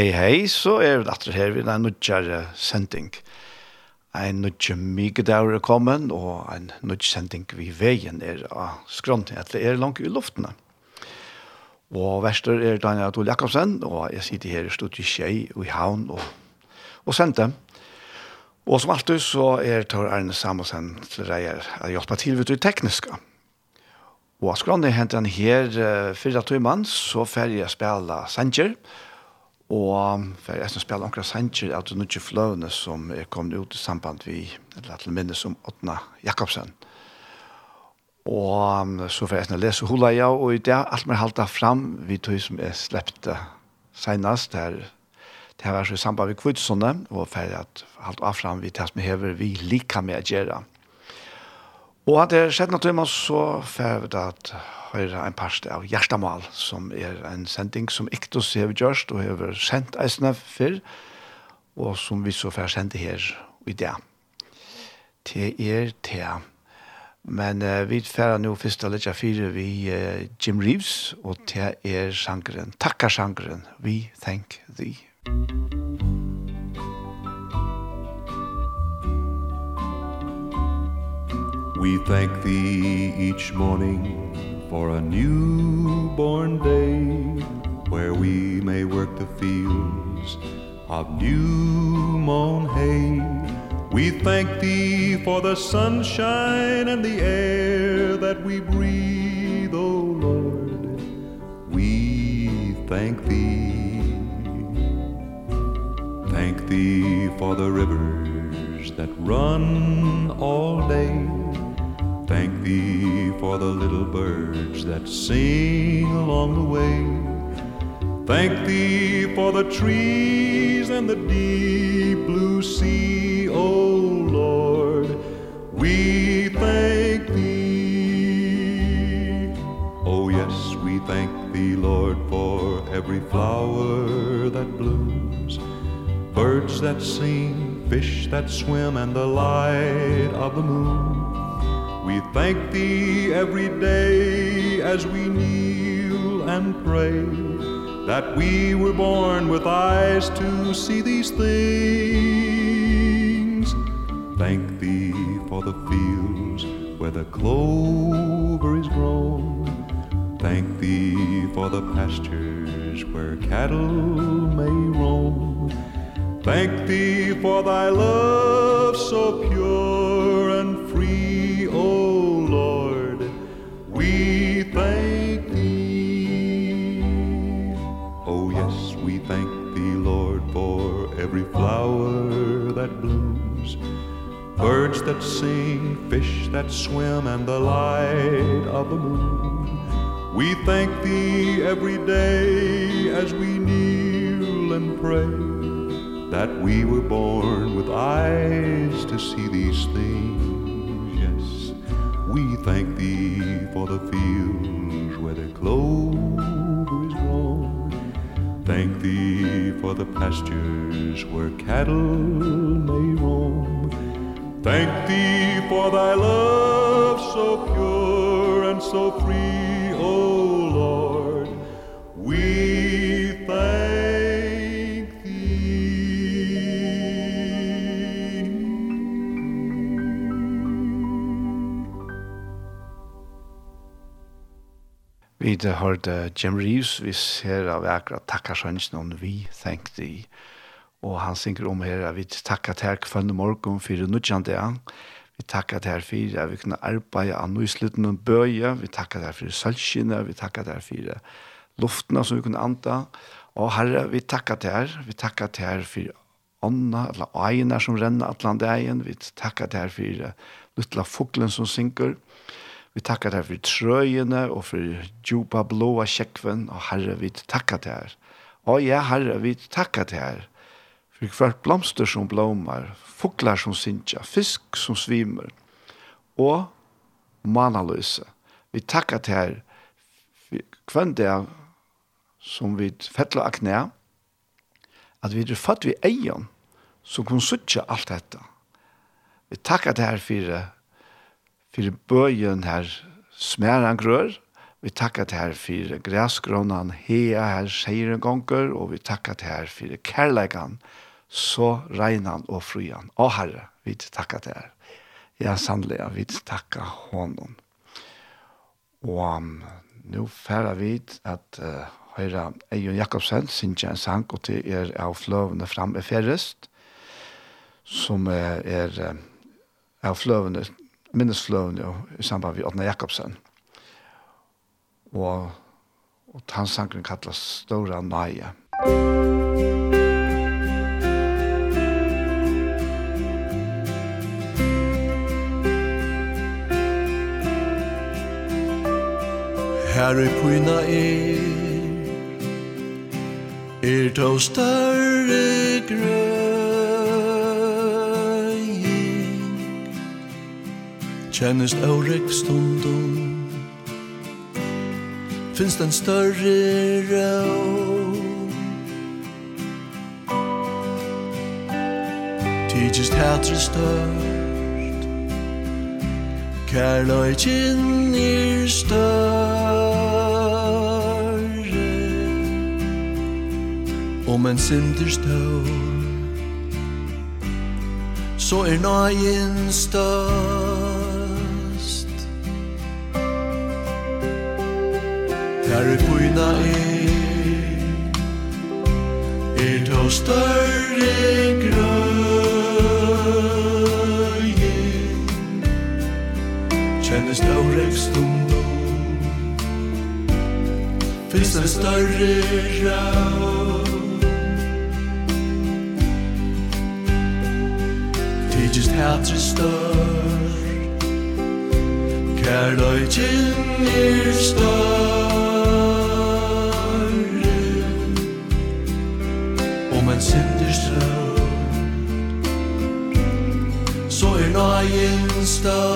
hei, hei, så er vi datter her ved en nødgjere sending. En nødgjere mye dager er kommet, og en nødgjere sending vi veien er av skrån, at det er langt i luftene. Og verster er Daniel Adol Jakobsen, og jeg sitter her i studiet Kjei og i havn og, og sendte. Og som alltid så er Tor Arne Samuelsen til reier å hjelpe til ved det tekniske. Og skrån er hentet han her uh, fyrre tøymann, så ferdig jeg spiller Sanger, og Og for jeg som spiller omkring sanger at det er ikke fløvene som er kommet ut i samband vi, eller til minne som Åtna Jakobsen. Og så får jeg som lese hula ja, og i det alt mer halta fram vi tog som jeg slepte senast her. Det var så i samband med kvitsånne, og for at halta av fram vi det som hever vi lika med å gjøre. Og at det skjedde noe til så får jeg at høyre en parst av Gjerstamal, som er en sending som Iktus har gjort og har sendt eisene før, og som vi så får sende her i dag. Til er til. Men uh, vi får nå først av Ledja vi uh, Jim Reeves, og til er sangeren, takkar sangeren, We Thank Thee. We thank thee each morning for a newborn day where we may work the fields of new mown hay. We thank thee for the sunshine and the air that we breathe o lord. We thank thee. Thank thee for the rivers that run all day. Thank thee for the little birds that sing along the way. Thank thee for the trees and the deep blue sea, O Lord. We thank thee. Oh yes, we thank thee, Lord, for every flower that blooms. Birds that sing, fish that swim, and the light of the moon. We thank thee every day as we kneel and pray That we were born with eyes to see these things. Thank thee for the fields where the clover is grown. Thank thee for the pastures where cattle may roam. Thank thee for thy love so pure. Birds that sing, fish that swim, and the light of the moon. We thank Thee every day as we kneel and pray that we were born with eyes to see these things thank thee for the fields where the clover is grown. Thank thee for the pastures where cattle may roam. Thank thee for thy love so pure and so free, O Lord. We Vi hørte Jim Reeves, vi ser av akkurat takkar sannsyn om vi tenkte i. Og han synker om her at vi takkar til kvann morgen for nødgjende an. Vi takkar til for at vi kunne arbeide an og i slutten av bøye. Vi takkar til for sølskene, vi takkar til for luftene som vi kunne anta. Og herre, vi takkar til Vi takkar til for ånda, eller øyene som renner atlandeien. Vi takkar til for luttla fuglen som synker. Vi takkar deg for trøyene og for djupa blåa kjekven, og herre, vi takkar deg her. Og ja, herre, vi takkar deg her. For hvert blomster som blomar, fuglar som sinja, fisk som svimer, og manaløse. Vi takkar deg her kvann det som vi fettler av knæ, at vi er fatt vi eion, som kan suttja alt dette. Vi takkar deg her for for bøyen her smæren grør. Vi takkar til her for græsgrånen hea her seier gonger, og vi takkar til her for kærleikan, så regnan og frujan. Å Herre, vi takkar til her. Ja, sannelig, vi takkar honom. Og um, nå færer vi at uh, høyre Eion Jakobsen, sin en sang, og til er av fløvene fram i færrest, som er, er av fløvene minnesfløven jo, i samband med Åtna Jakobsen. Og, og tansangen kallas Stora Naja. Her i pyna er, er to større grøn, Kjennest aurek stundum Finns den større rau Tidjist hætre Kærløy kinn er større. Om en synder stør Så er nøyen større. Her er bøyna er Er to større grøye Kjennes daurek stund Fyrst en større rau Tidjist hætre stør Kærløy kjinn er stør Morgenstad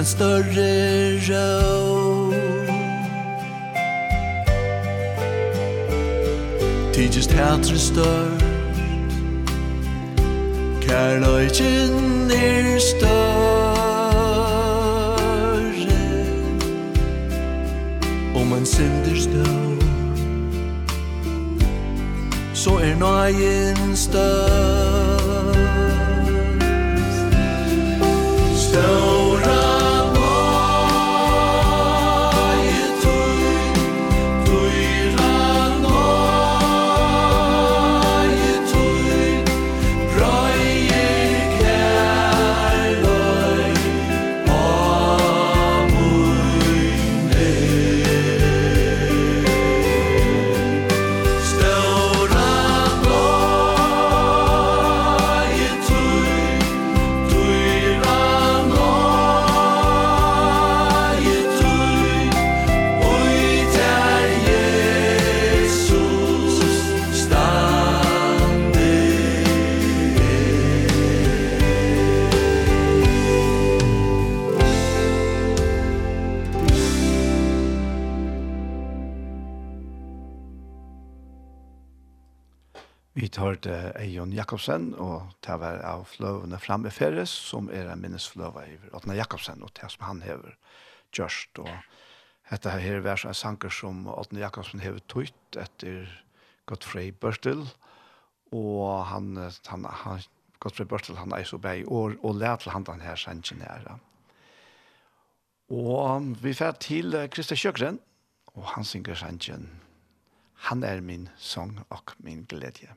en större ro Tid just hater stört Kärlöjtjen är större. Om en synder stør Så er nöjen størst Större. hørte Eion Jakobsen, og det var av fløvene fram i Feres, som er en minnesfløve i Åtna Jakobsen, og det som han hever gjørst. Og dette her er en sanker som Åtna Jakobsen hever tøyt etter Godfrey Børstil, og han, han, han Godfrey Børstil, han er så bei, og, og lær til han den her sangen her. Og vi fer til Krista Kjøkren, og han synger sangen «Han er min sång og min glädje».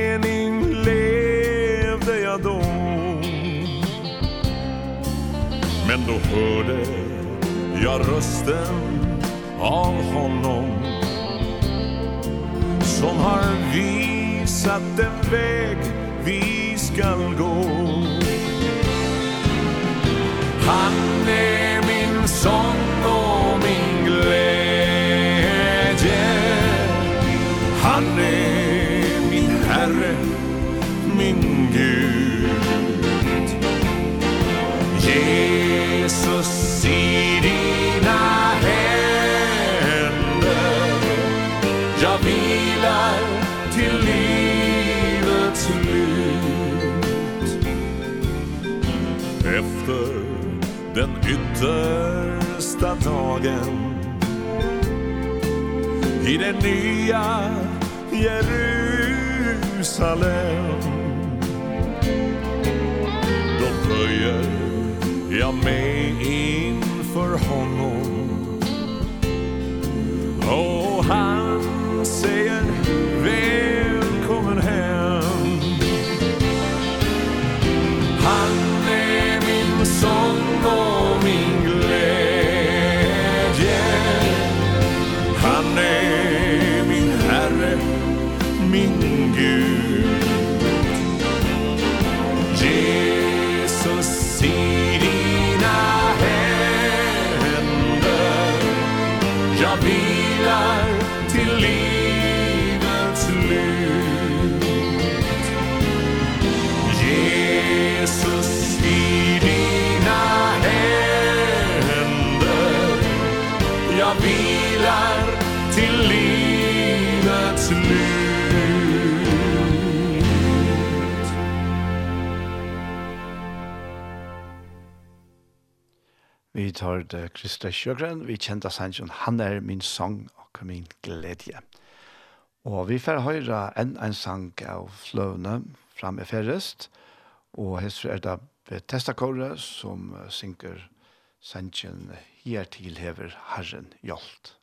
då hörde jag rösten av honom Som har visat den väg vi skall gå. Han är min sång och min glädje. första dagen. I den nya Jerusalem. Då böjer jag mig inför honom. Och han säger Vem jag vilar till livets slut. Vi tar det Krista Sjøgren, vi kjente sannsjon, han er min sang og min glädje. Og vi får høre en en sang av fløvene fram i ferrest, og hester er det Bethesda Kåre som synker sannsjon hier til hever Herren hjolt.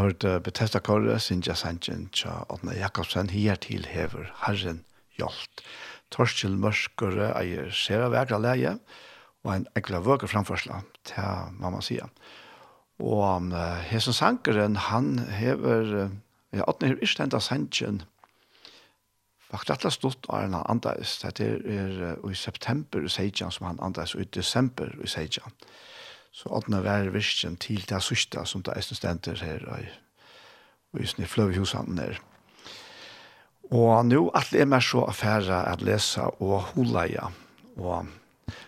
hørt Bethesda Kåre, Sinja Sanchin, Tja Odna Jakobsen, hier til hever Herren Hjolt. Torskjell Mørskere eier sera vekra leie, og en ekla vøker framførsla, til mamma sier. Og um, hesen sankeren, han hever, ja, Odna hever ikke enda Sanjen, Faktisk det stått av en andres. det er, er, i september i Seidjan som han andres, og i desember i Seidjan. Og Så åttende vær virkjen til det sørste som det er stenter her og i sånne fløvhusene der. Og nå alle er mer så affære at lese og holde Og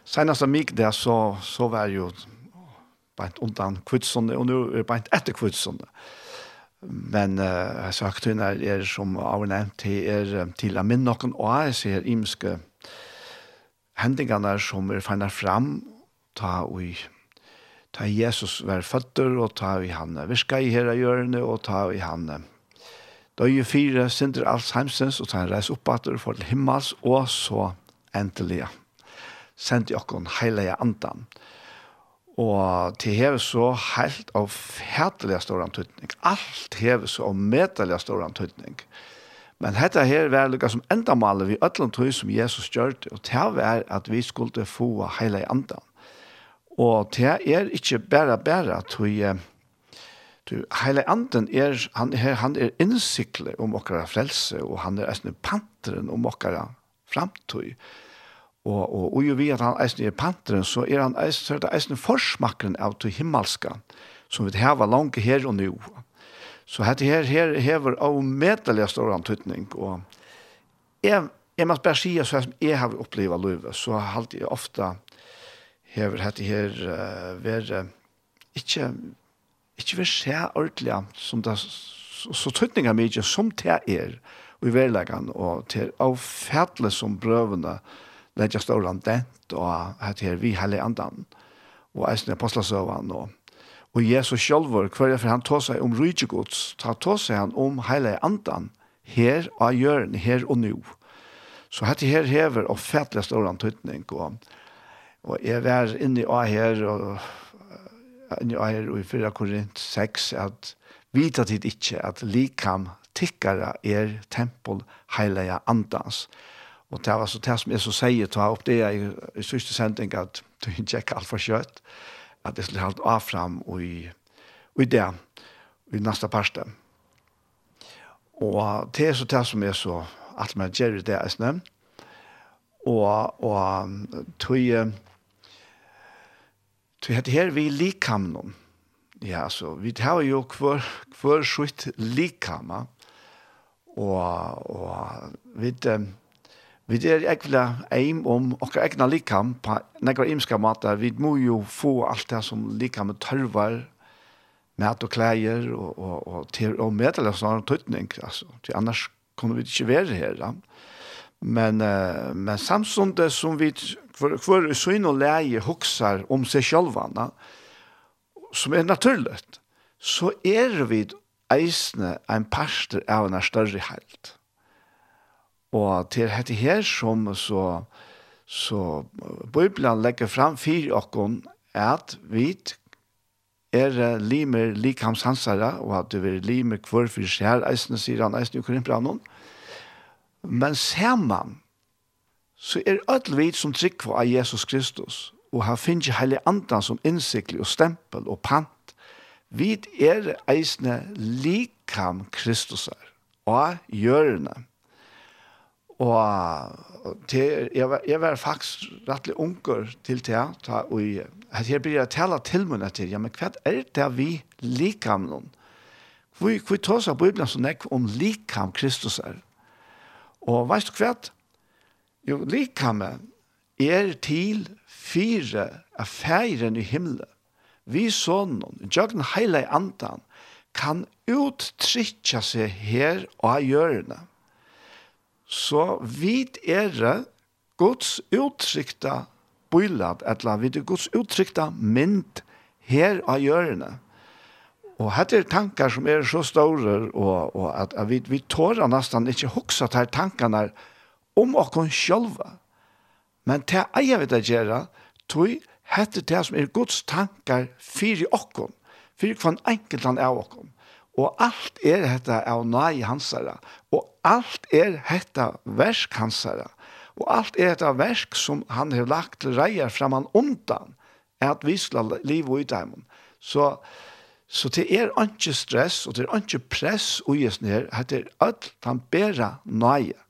senest av mig det så, så var jo bænt undan kvitsene og nå er bænt etter kvitsene. Men uh, jeg sagt hun er, er som av nevnt, det er til å minne noen og jeg ser imske hendingene som er fannet fram ta og i ta Jesus var føtter, og ta i han virka i herre hjørne, og ta i han døye fire, synder alls heimsens, og ta en reis oppater for til himmels, og så endelig. Send i okkon heilige andan. Og til heve så heilt av fætelige stor antydning. Alt heve så av medelige stor antydning. Men dette her var lukka som endamålet vi ødlom tog som Jesus gjør det, og det var at vi skulle få heilige andan Og det er ikke bare bare at vi Du, heile anden er, han er, han er innsiklet om okkara frelse, og han er eisne panteren om okkara framtøy. Og, og, og jo vi at han eisne er panteren, så er han eisne, så er det eisne forsmakkeren av to himmelska, som vi heva langt her og nu. Så dette her, her hever av medelig stor antydning, og jeg, jeg må bare si at jeg har opplevd livet, så har jeg ofte hever hette her uh, ver uh, ikke ikke ver se ordentlig som det så tøtninga mye som det er og i verleggen og til avfætle som brøvene det er han dent og hette her vi heller andan og eisen apostelsøvann og Og Jesus selv, hver for han tog seg om rydgjegods, ta tog seg han om heile andan, her av hjørn, her og nå. Så hette her hever og fætligast åren tøytning, og Og jeg var inne i A her, og inne i A her, og i 4 Korint 6, at vita tid ikkje at likam tikkara er tempel heilige andans. Og det var så det som jeg så sier, ta opp det i, i sørste sending, at du ikke er alt for kjøtt, at det skulle halt av fram og i, og i det, i neste parste. Og det er så det som jeg så, at man gjør det er snømt, og, og tog Det heter her vi likamnon. Ja, så vi tar jo hver, hver skjøtt likama, og, og vi, vi er egentlig eim om og egna likam på nekra imska mata. Vi må jo få alt det som likam tørvar, mat og klæger og, og, og, til, og meddeler sånn tøytning, altså. Til annars kunne vi ikke være her, da. Men, uh, men samtidig som vi för så syn og leie hoksar om seg sjálvana, som er naturligt, så er vi eisne ein pastor av en større helt Og til hette her som så, så Bibelen legger fram fire okkon at vi er limer likamshansare, og at du er limer kvar for seg eisne sier han, eisne i Korinbranon. Men ser man så er alt vi som tryggva av Jesus Kristus, og han finnes hele heilig andan som innsiktlig og stempel og pant. Vi er eisne likam Kristusar, og gjørende. Og til, jeg, var, jeg var faktisk rettelig unger til det, ta, og jeg, jeg blir tala til meg til, ja, men hva er det vi likam noen? Hvor, hvor tar seg Bibelen så nekk om likam Kristus er? Og veist du hva? Jo, likame er til fire av feiren i himmelen. Vi sånn, jøgn heile i andan, kan uttrykja seg her og hjørne. Så vid er Guds uttrykta bøylad, eller vid er Guds uttrykta mynd her og hjørne. Og dette er tankar som er så store, og, og at, at vi, vi tårer nesten ikke hoksa til tankene her, om okkon sjálva. Men det eier vi det gjøre, tog hette det som er Guds tankar fyrir okkon, fyrir kvann enkelt han av okkon. Og alt er hetta av nøy hansara, og alt er hetta versk hansara, og alt er hetta versk som han har lagt til reier framan undan, er at vi skal liv og utdæmon. Så, så det er ikke stress, og det er ikke press og gjesner, hette er alt han bæra nøye.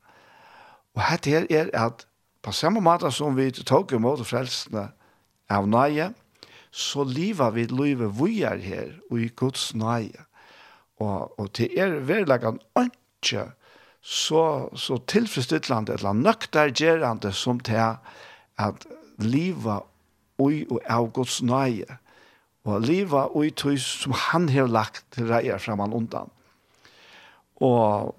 Og hette her er at på samme måte som vi tog imot frelsene av nøye, så livet vi livet vi er her og i Guds nøye. Og, og til er verleggen ikke så, så tilfredsstillende eller nøktergjerende som til at livet ui og av Guds nøye og livet ui tog som han har lagt til reier framan undan. Og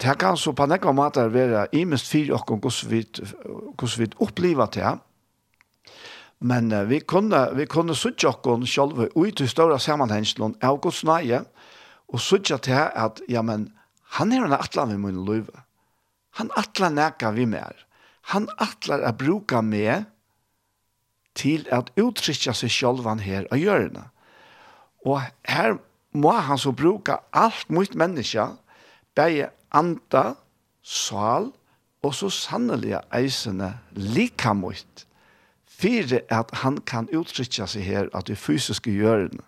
det kan så på nekva måter være i minst fire og hvordan vi opplever det. Men uh, vi kunne, vi kunne sutja okkon sjálfu ut i større sammanhengslån av Guds nøye, og sutja til at, ja, men, han er en atlan vi må løyve. Han atler neka vi mer. Han atlar å bruke med til at uttrykja seg sjálfan her og gjørna. Og her må han så bruka alt mot menneska, bare anda, sal, og så sannelig eisene likamot, for at han kan uttrykke seg her at det fysiske gjørende.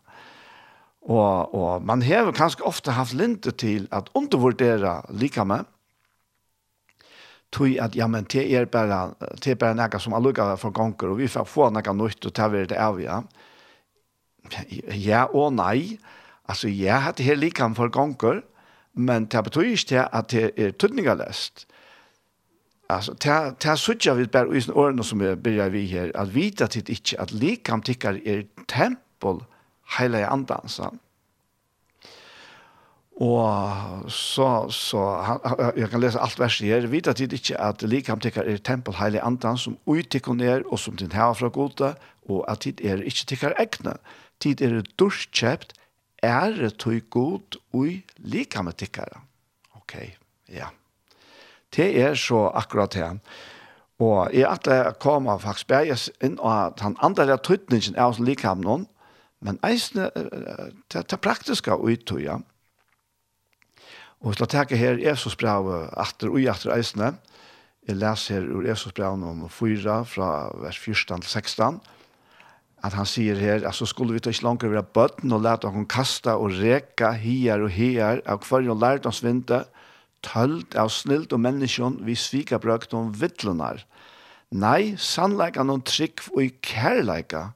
Og, og man har kanskje ofte haft linte til at undervurdere likamet, tog at ja men det er bare, te er bare noe som er lukket for ganger, och vi får få noe nytt och ta vid det av ja. Ja och nej. Alltså jag det här likam for ganger, men det betyr ikke at det er tydningalest. Alltså ta ta söker vi bare i sin orden som vi börjar vi här at vita till inte at likam tikkar er tempel hele andan så. Og så, så han, jeg kan lese alt verset her, vita tid ikke at likam tikkar er tempel hele andan som uttikker ned og som din heva fra gode, og at tid er ikke tikkar egne. Tid er durskjøpt, ære tog god ui lika med tikkara. Ok, ja. Det er så akkurat det. Og jeg at det kommer faktisk bare inn og at han andre er tøytningen er også likamet noen, men eisne, det er praktiska ui tog, ja. Og til å takke her Jesus brev atter og atter eisne, Jeg leser her ur Jesus brev nummer 4 fra vers 14 til 16 at han sier her, altså skulle vi ta ikke langt være bøtten og lete oss kasta og reka hier og hier av hver og lært oss vinte, tølt av snilt og menneskjon vi svika brøkt om vittlunar. Nei, sannleika noen trygg og i kærleika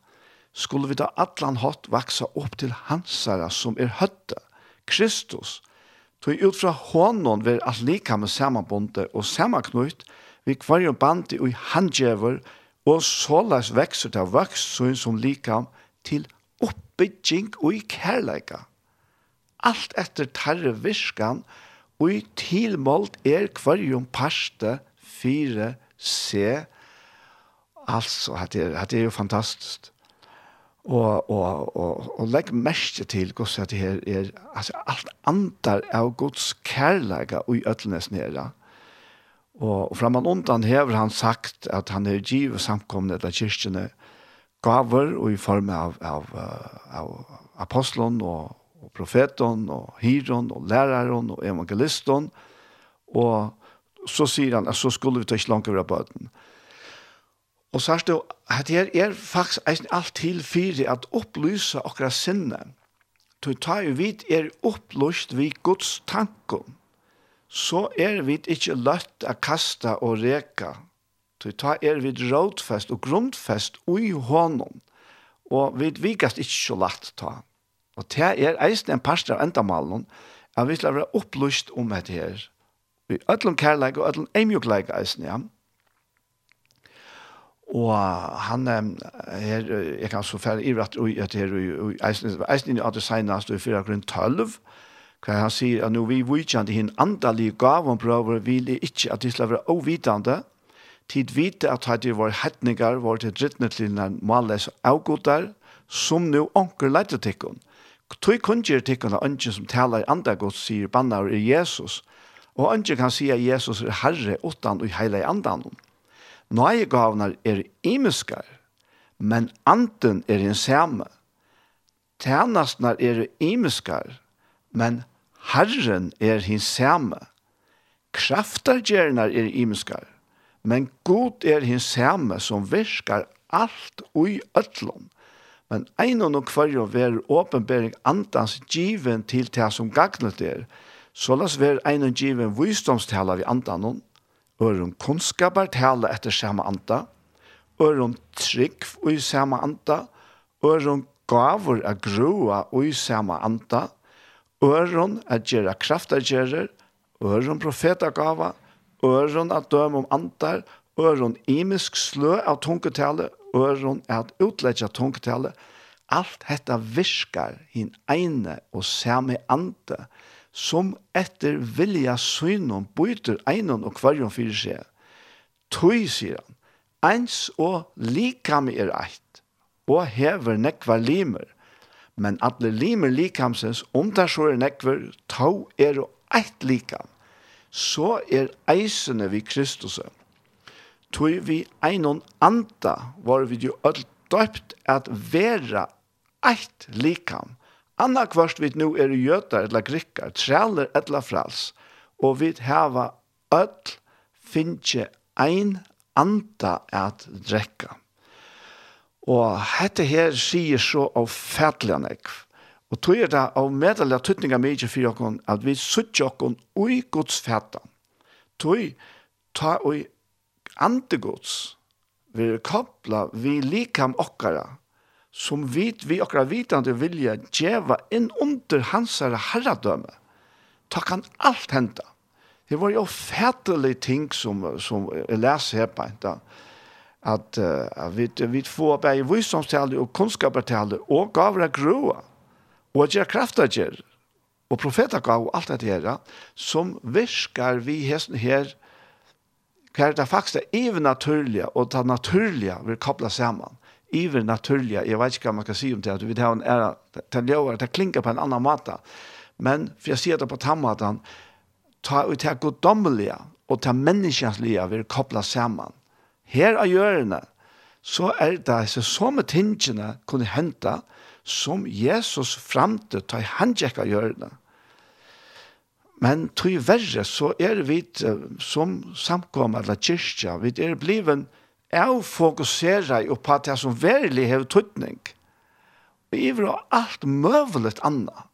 skulle vi ta atlan hatt vaksa opp til hansara som er høtte, Kristus. Tog ut fra hånden ved at lika med samanbundet og samanknut vi hver bandi og i handjever og Og såleis vekser det vøksen som likam til oppbygging og i kærleika. Alt etter tarre virskan og i tilmålt er kvarjum parste fire se. Altså, det er, det er jo fantastisk. Og, og, og, og legg merke til hvordan det her er, altså, alt andar av Guds kærleika og i øtlenes nere. Mm Og framan undan hever han sagt at han er givet samkomne til kyrkjene gaver og i form av, av, av apostlen og, og profeten og hyron og læreren og evangelisten. Og så sier han at så skulle vi ta ikke langt over bøten. Og så er det at det er faktisk alt til fire at opplyse akkurat sinne. Du tar jo vidt er opplyst vi Guds tanken så er vi ikke løtt å kaste og reka. Så ta er vi rådfest og grundfest ui hånden. Og vi vikast ikke så lett ta. Og det er eisen en parster av endamalen, at vi skal være opplyst om dette her. Vi ødlom kærleik og ødlom eimjukleik eisen, ja. Og han her, jeg kan så færre i rett og i eisen, eisen i at det senast og i fyra grunn tølv, og Hva han sier at når vi vujtjande hinn andalige gavon prøver, vil jeg ikke at de skal være ovitande, tid vite at de var hettningar, var til drittne til den males avgodar, som nu onker leite tikkun. Tøy kunngjør tikkun av ønsken som taler andagods, sier bannar er Jesus, og ønsken kan si at Jesus er herre utan og heile andan. Nøye gavnar er imeskar, men anden er en samme. Tænastnar er imiskar, men Herren er hins samme. Kraftargjernar er imenskar, men god er hins samme som virkar alt ui ötlom. Men ein og nok fyrir å åpenbering andans given til det som gagnet er, så las ver ein og given visdomstala vi andanon, ørum kunnskapar tala etter samme anda, ørum trygg ui samme anda, ørum gavur a grua ui samme anda, øron at gjøre kraftargjerer, øron profetagava, profeta at døme om antar, øron imisk slø av tungetale, øron at utlegge tungetale. Alt hetta virkar hin eine og samme ante, som etter vilja synum byter einon og kvarjon fyrir seg. Tøy, sier han, eins og likam er eit, og hever nekvar limer men alle limer likamsens, om det så er nekver, tau er og eit likam, så er eisene vi Kristus. Tog vi einon anda, var vi jo öll døpt at vera eit likam. Anna kvart vi nu er jötar eller grikkar, træler eller frals, og vi hava öll finnje ein anda at drekka. Og dette her sier så av fætlige nekv. Og tog er det av medelige tøtninger mye for dere at vi sutter dere ui Guds fætene. Tog ta ui antegods, vi er kopla vi likam okkara som vit vi okkara vitande vilja djeva inn under hansara herradømme. Ta kan alt henta. Det var jo fætelig ting som, som jeg leser her på enda at, uh, vi, vi får bare visdomstale og kunnskapertale og gaver av grua og gjør kraftager og profeter gav og alt dette her som virker vi hesten her hva er det faktisk even naturlige og det naturlige vil koble sammen ivernaturlige, jeg vet ikke hva man kan si om det at vi har en ære til ljøver, det klinker på en annen måte men for jeg sier det på tammaten ta ut det goddommelige og ta menneskenslige vil koble sammen her av gjørene, så er det så samme tingene kunne hente, som Jesus fremte til han gikk av gjørene. Men til verre så er vi som samkommer eller kyrkja, vi er bliven av fokuseret på det som verlig har tøtning. Vi er alt møvlet annet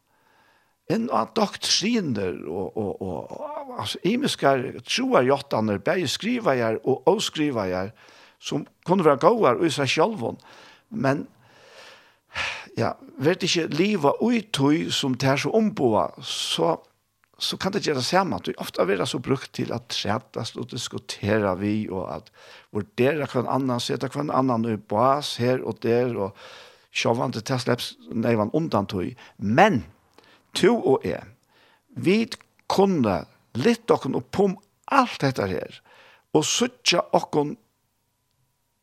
en av doktriner og, og, og altså, imiskar troar jottaner, bare jeg og avskrivajar, som kunne være gåar og i seg sjálfon, men ja, vet ikke livet ui som det er så omboa, så, så kan det gjøre det samme. Det er ofte vera så brukt til at trettes og diskutere vi, og at vurdere hva en annen, sette hva en annen i bas her og der, og sjåvan til tesleps neivan undan tui. Men, to og jeg, vi kunne litt okken opp om alt dette her, og suttja okken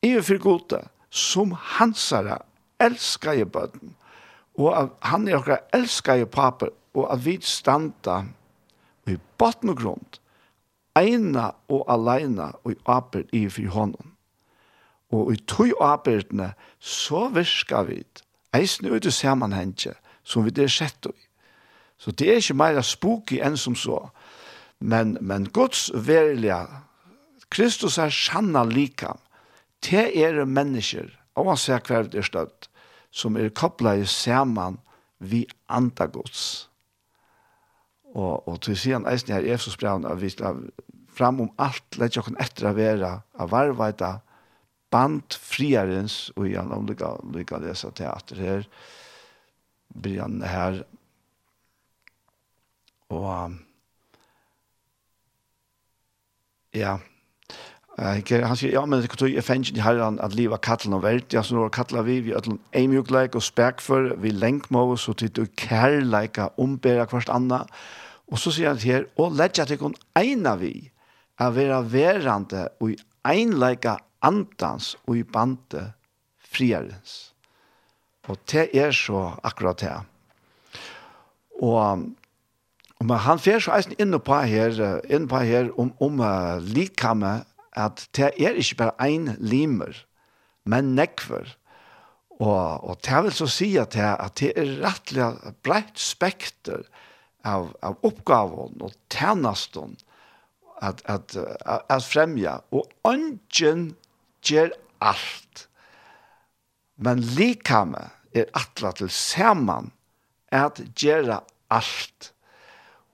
i og for gode, som hansara elskar i bøden, og at han er okkar elskar i paper, og at vi standa i bøtten og grunn, eina og aleina og i aper i og for hånden. Og i tog apertene, så virka vi, eisne ut i samanhengje, som vi det er sett i Så det er ikke mer spooky enn som så. Men, men Guds verilige, Kristus er sanna likam. Te er mennesker, og han ser hver det er støtt, som er kopplet i saman vi anda Guds. Og, og til siden eisen her i brevn, brev, at vi skal fram om alt, lett jo kan etter å være, av varvaita, band friarens, og igjen om det kan lese teater her, blir han her, og ja, han sier, ja, men det kan jeg fengt i herren at livet kattelen og verdt, ja, så nå kattler vi, vi ødelen eimjukleik og spekfør, vi lenker med oss, og til du kærleika ombæra hverst anna, og så sier han her, og ledja til kun eina vi, er vera verande og i einleika andans og i bande friarens. Og det er så akkurat det. Og Men han fer så eisen inn på her, inn på her om, om uh, likame, at det er ikke bare ein limer, men nekver. Og, og det vil så si at det, at det er rettelig breit spekter av, av oppgaven og tjenesten at, at, at, at fremja. Og ønsken gjør alt. Men likame er atla til saman at gjøre alt.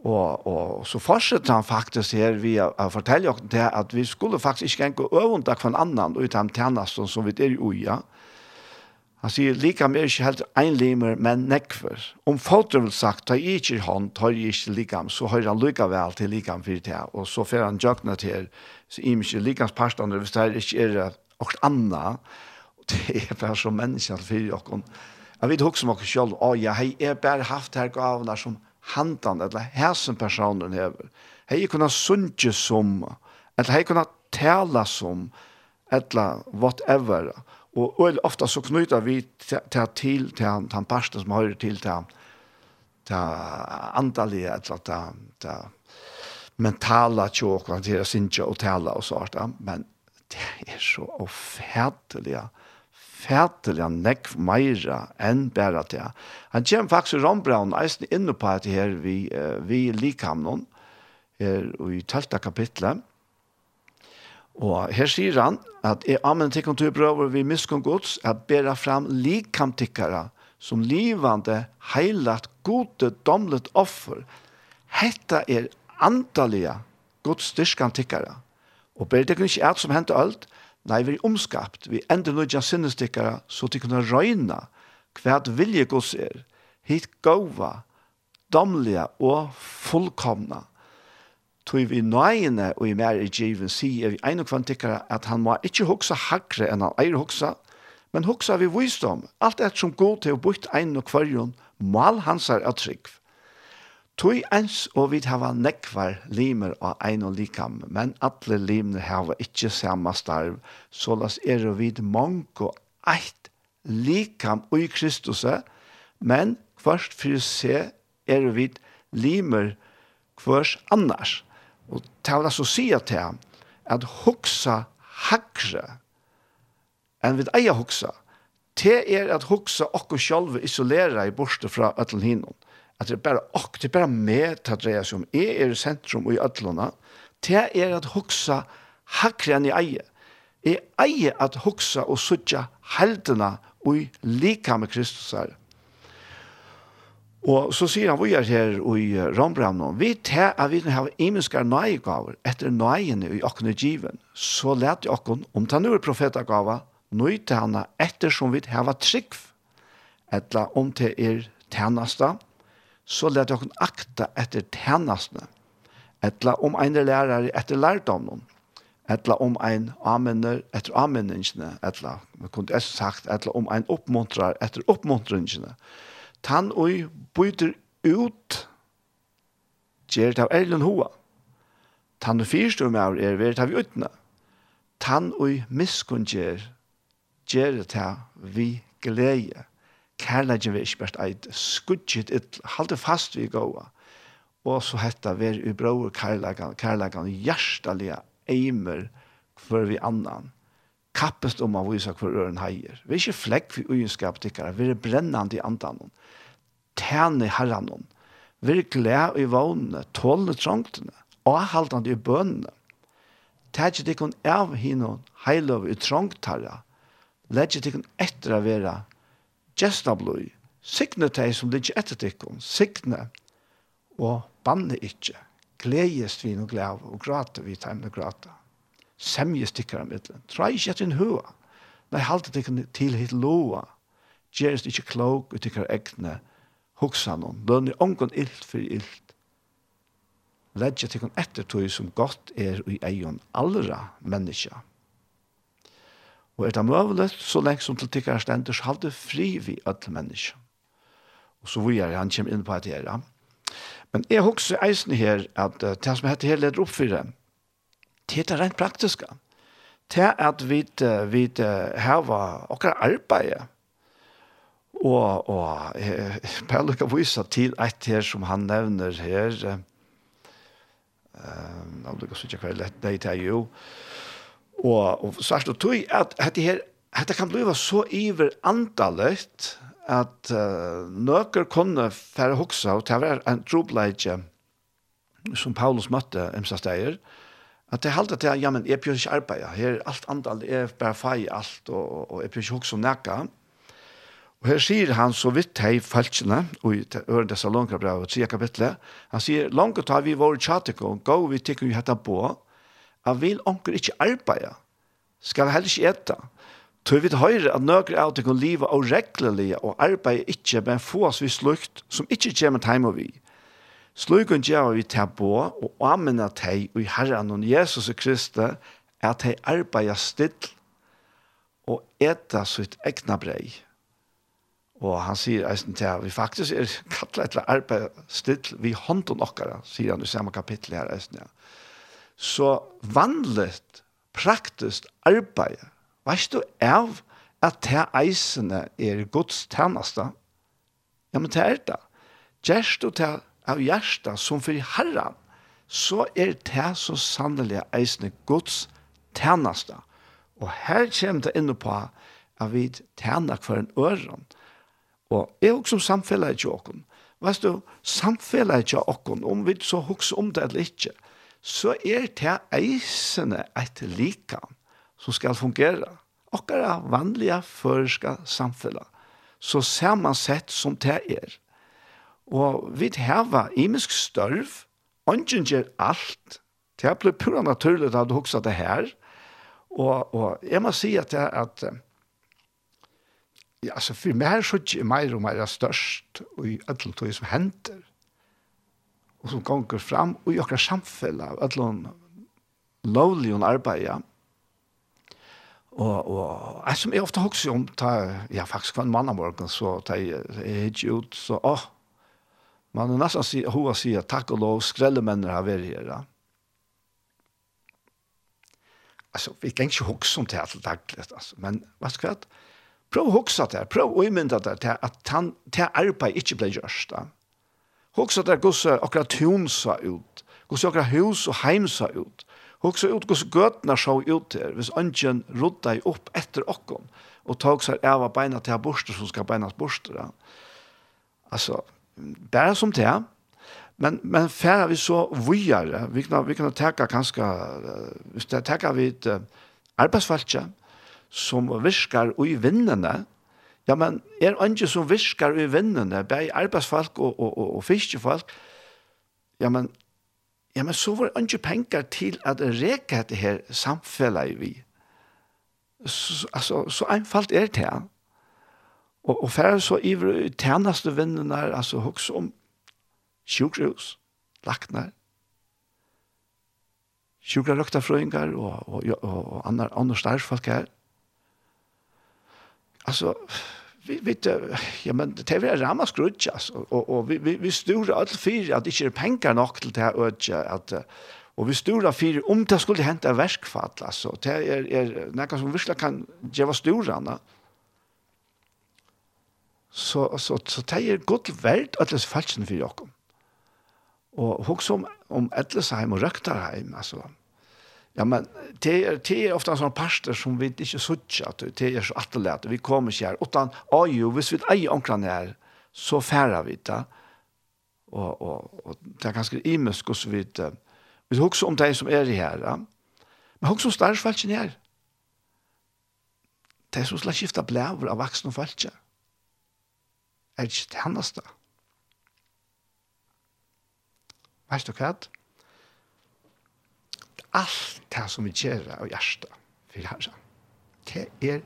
Og, og så fortsetter han faktisk her vi å fortelle oss det at vi skulle faktisk ikke gå øvende for en annen ut av tjenesten som vi er i uja. Han sier, lika mer ikke helt einlimer, men nekver. Om folk vil sagt, ta i ikke hånd, ta i ikke likam, så hører han lykka vel til likam for det. og så får han jøkna til, så i ikke likams parstander, hvis det ikke er okkur anna, det er bare som mennesker for dere. Jeg vet også om dere selv, å ja, jeg har bare haft her gavene som handan, eller hæsen personen hever. Hei kunna sunge som, eller hei kunna tale som, eller whatever. Og øyla ofta så knyter vi til til til han parsten som hører til til til andalige, eller til, til mentala tjåk, til å synge og tale og sånt. Men det er så ofædelig, ja ufattelig nekk meira enn bæra til. Han kommer faktisk Rombraun eisen inne på at her vi, uh, vi likamnon, her i telta kapitlet. Og her sier han at er amen til konturbrøver vi miskunn gods er bæra fram likamtikkara som livande, heilat gode, domlet offer. Hetta er antallia gods styrkantikkara. Og bæra det ikke alt som hentet alt, Nei, vi er omskapt. Vi ender nødja sinnestikkere så de kunne røyna hva vilje gods er. Hitt gåva, domlige og fullkomna. Tøy vi nøyene og i mer i djiven sier vi en og kvantikkere at han må ikke hoksa hakre enn han eier hoksa, men hoksa vi visdom. Alt et som går til å bytte en og kvarjon, mal hans er av trygg. Tui ens og vi hava nekvar limer av ein og likam, men alle limer hava ikkje sama starv, så las er og vid mong og eit likam ui Kristus, men kvart fyrir se er og vid limer kvars annars. Og ta vil altså sia til at hoksa hakre enn vid eia hoksa, te er at hoksa okkur sjálve isolera i borste fra ötlen hinnom at det er bare ok, det er bare med til å dreie seg om. Jeg er i sentrum og i ødlåna. Det er at hoksa hakre enn i eier. Jeg eier at hoksa og sutja heldene og i lika med Kristus her. Og så sier han, vi er her i Rambramnon, vi tar at vi har imenskar nøyegaver etter nøyene i åkne given, så let åkken om ta nu noe profetagaver, nøyte henne ettersom vi har trygg, etla om det er tjeneste, så lät jag akta etter tjänstene. Etla om en lærere etter lärdomnen. Etla om en amener etter ameningene. Etla, man kunne jeg sagt, etla om en oppmuntrar etter oppmuntringene. Tann og byter ut gjør av erlen hoa. Tann oi fyrstum av er verit av utna. Tann og miskunn gjør gjør av vi gleie kærleggen vi ikke bært eit skudget, et halte fast vi gåa. Og så hetta ver i bror kærleggen, kærleggen hjertelige eimer for vi annan. Kappest om å vise hver øren heier. Vi er ikke flekk for ugenskap tikkere, vi er brennende i andan. Tjene herran hon. Vi er glede i vågnene, tålende trangtene, og haltende i bønene. Tætje tikkun av hinnon, heilov i trongtarra. Lætje tikkun etter å være gesta bløy, signe teg som ligger etter tikkun, signe, og banne ikke. gledes vi noe glede og grate vi tegne grate. Semje stikkar av middelen, trai ikkje etter en hua, nei, halte tikkun til hit loa, gjeres ikkje klok ut tikkar egne, hoksa noen, lønne ongon illt for illt, Ledja tikkun etter tog som godt er i eion allra menneska. Og er det møvlet, så lenge som til tikkere så halte fri vi alle mennesker. Og så vi han kommer inn på et her. Men jeg husker eisen her, at uh, det som heter her leder opp for det, det er rent praktisk. Det er at vi, vi har akkurat arbeid, og, og jeg Paul kan vise til et her som han nevner her, uh, Um, jeg lukker så ikke hva er lett, det er jo, Og, og svart og tog at dette her dette kan bli så iver antallet at uh, nøkker kunne færre hoksa, og det var en trobleidje som Paulus møtte imsa steier, at det halte til, ja, men jeg bør ikke arbeide, her er alt andal, jeg bare fei alt, og, og jeg bør ikke hoksa nekka. Og her sier han så vidt hei falskene, og i øren dessa brev, og tria kapitlet, han sier, langt har vi vår tjatikon, gå vi tikkum jo hetta på, Han vil onker ikke arbeide. Skal heller ikke etta. Tøy vi høyre at nøkker av til å leve og reglelige og arbeide ikke, men få oss vi slukt som ikke kommer til vi. Slukken gjør vi til på og anmenne til og i Herren og Jesus og Kristi at de arbeider still og eta sitt egna brei. Og han sier eisen til at vi faktisk er kattlet til arbeid still vi hånden okkara, sier han i samme kapittel her eisen. Ja så vanligt, praktiskt arbeid, veist du, av at det eisene er Guds tjeneste? Ja, men det er det. Gjerst du det av hjertet som for Herren, så er det så sannelig eisene Guds tjeneste. Og her kommer det inn på at vi tjener for en øren. Og jeg er også som samfunnet i åkken. Veist du, samfunnet i åkken, om vi så hukser om det eller ikke, så er det eisene et likam som skal fungere. Okkara vanlige føreska samfunnet, så samansett som det er. Og vi har imisk størv, ånden gjør alt. Det ble pura naturlig at du hoksa det her. Og, og jeg må si at, jeg, at ja, altså, for meg er så ikke mer og mer størst og i alle tog som henter og som gonger fram og i okra av ætlån lovlig og arbeid, Og, og jeg som jeg ofte hokser om, ta, ja, faktisk var en mann av morgen, så ta, jeg gikk ut, så, åh, man er nesten si, hova sier, takk og lov, skrelle mennene har vært her, ja. Altså, vi kan ikke hokse om det her til daglig, altså, men, hva skal jeg, prøv å hokse det her, prøv å imynda det her, at han, det her arbeid ikke ble gjørst, da. Hugsa der gosse akkurat tunsa ut. Gosse akkurat hus og heimsa ut. Hugsa ut gosse gøtna sjå ut der, hvis ønsken rodda i opp etter okkon, og tog seg av beina til borster som skal beinas borster. Altså, bare som det Men men färra vi så vujare, vi kan vi kan teka kanske hvis det teka vi et uh, som viskar och i Ja, men er andre som viskar i vinnene, bei arbeidsfolk og, og, og, og fiskefolk, ja, men, ja, men så var andre penger til at reka det her samfellet vi. Så, altså, så einfalt er det her. Og, og for så i tjeneste vinnene, altså hos om sjukhus, lakner, sjukra og, og, og, og andre, andre her. Altså, vi vet ja men det är rama skrutch alltså och och vi vi, vi stora all fyra att det inte är pengar nog till det här att och vi stora fyra om det skulle hända verkfall alltså det är är något som visst kan ge var stora va så så så det är gott värd att det falschen för Jakob och hur som om Ettlesheim och Röktarheim alltså Ja, men det er, det er ofte en sånn parster som vi ikke suttjer at det er så atterlet, vi kommer ikke her. Utan, oi, jo, hvis vi eier omkring her, så færer vi det. Og, og, og det er ganske imensk og så vidt. Vi husker om de som er her, ja. men husker om større her. Det er som slett skiftet blæver av vaksne og falskje. Er det ikke det hennes da? Vet du hva det? allt det som vi gjør av hjertet for herre. Det er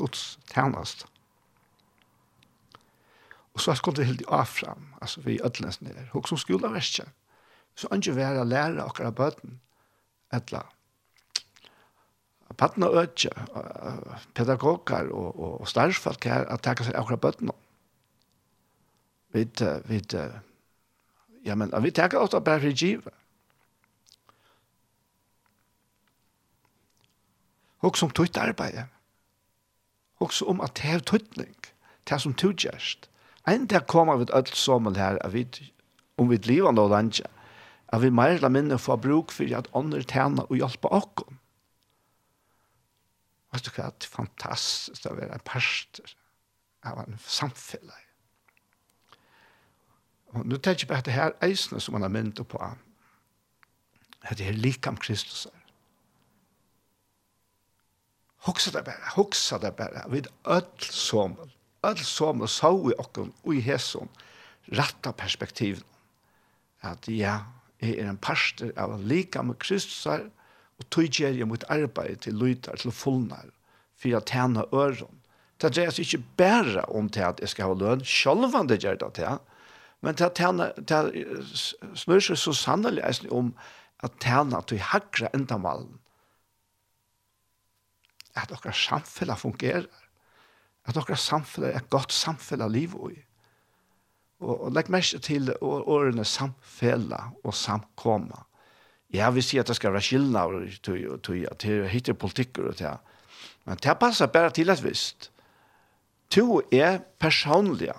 Guds tjenest. Og så skulle det helt av frem, altså vi ødelens nere, og som skulle være ikke. Så ikke være å lære akkurat bøten, etla. Paten og øtje, pedagoger og, og, og størrelsfolk her, at det seg akkurat bøten. Vi, vi, ja, men vi tenker også bare for givet Og som tøyt arbeid. Også om at det er tøytning. Det som tøyt gjerst. Enn det kommer vi alt sammen her, at vi, om vi lever noe lenge, at vi mer eller mindre får bruk for at andre tjener og hjelper oss. Vet du hva, det er fantastisk å være en pastor av en samfunn. Og nå tenker jeg på at det her eisene som man har myndt på, at det er likam Kristus er. Hoksa det bare, hoksa det bare, vid öll som, öll som så i okken, og i hesson, ratta perspektiv. At ja, jeg er en parster av lika med Kristusar, og tog gjør jeg mot arbeid til lytar, til fullnar, for å tjene øren. Det dreier seg ikke bare om til at jeg skal ha løn, selv om det gjør det til, men til at tjene, til at snør seg så sannelig om at tjene til høyre endamalen, at okra samfella fungerer, at okra samfella er et godt samfella liv i. Og, og legg mest til årene samfella og samkomma. Ja, vi sier at det skal være skillnad og tøya, til hittir politikker og tøya. Men det passer bare til et visst. To er personlige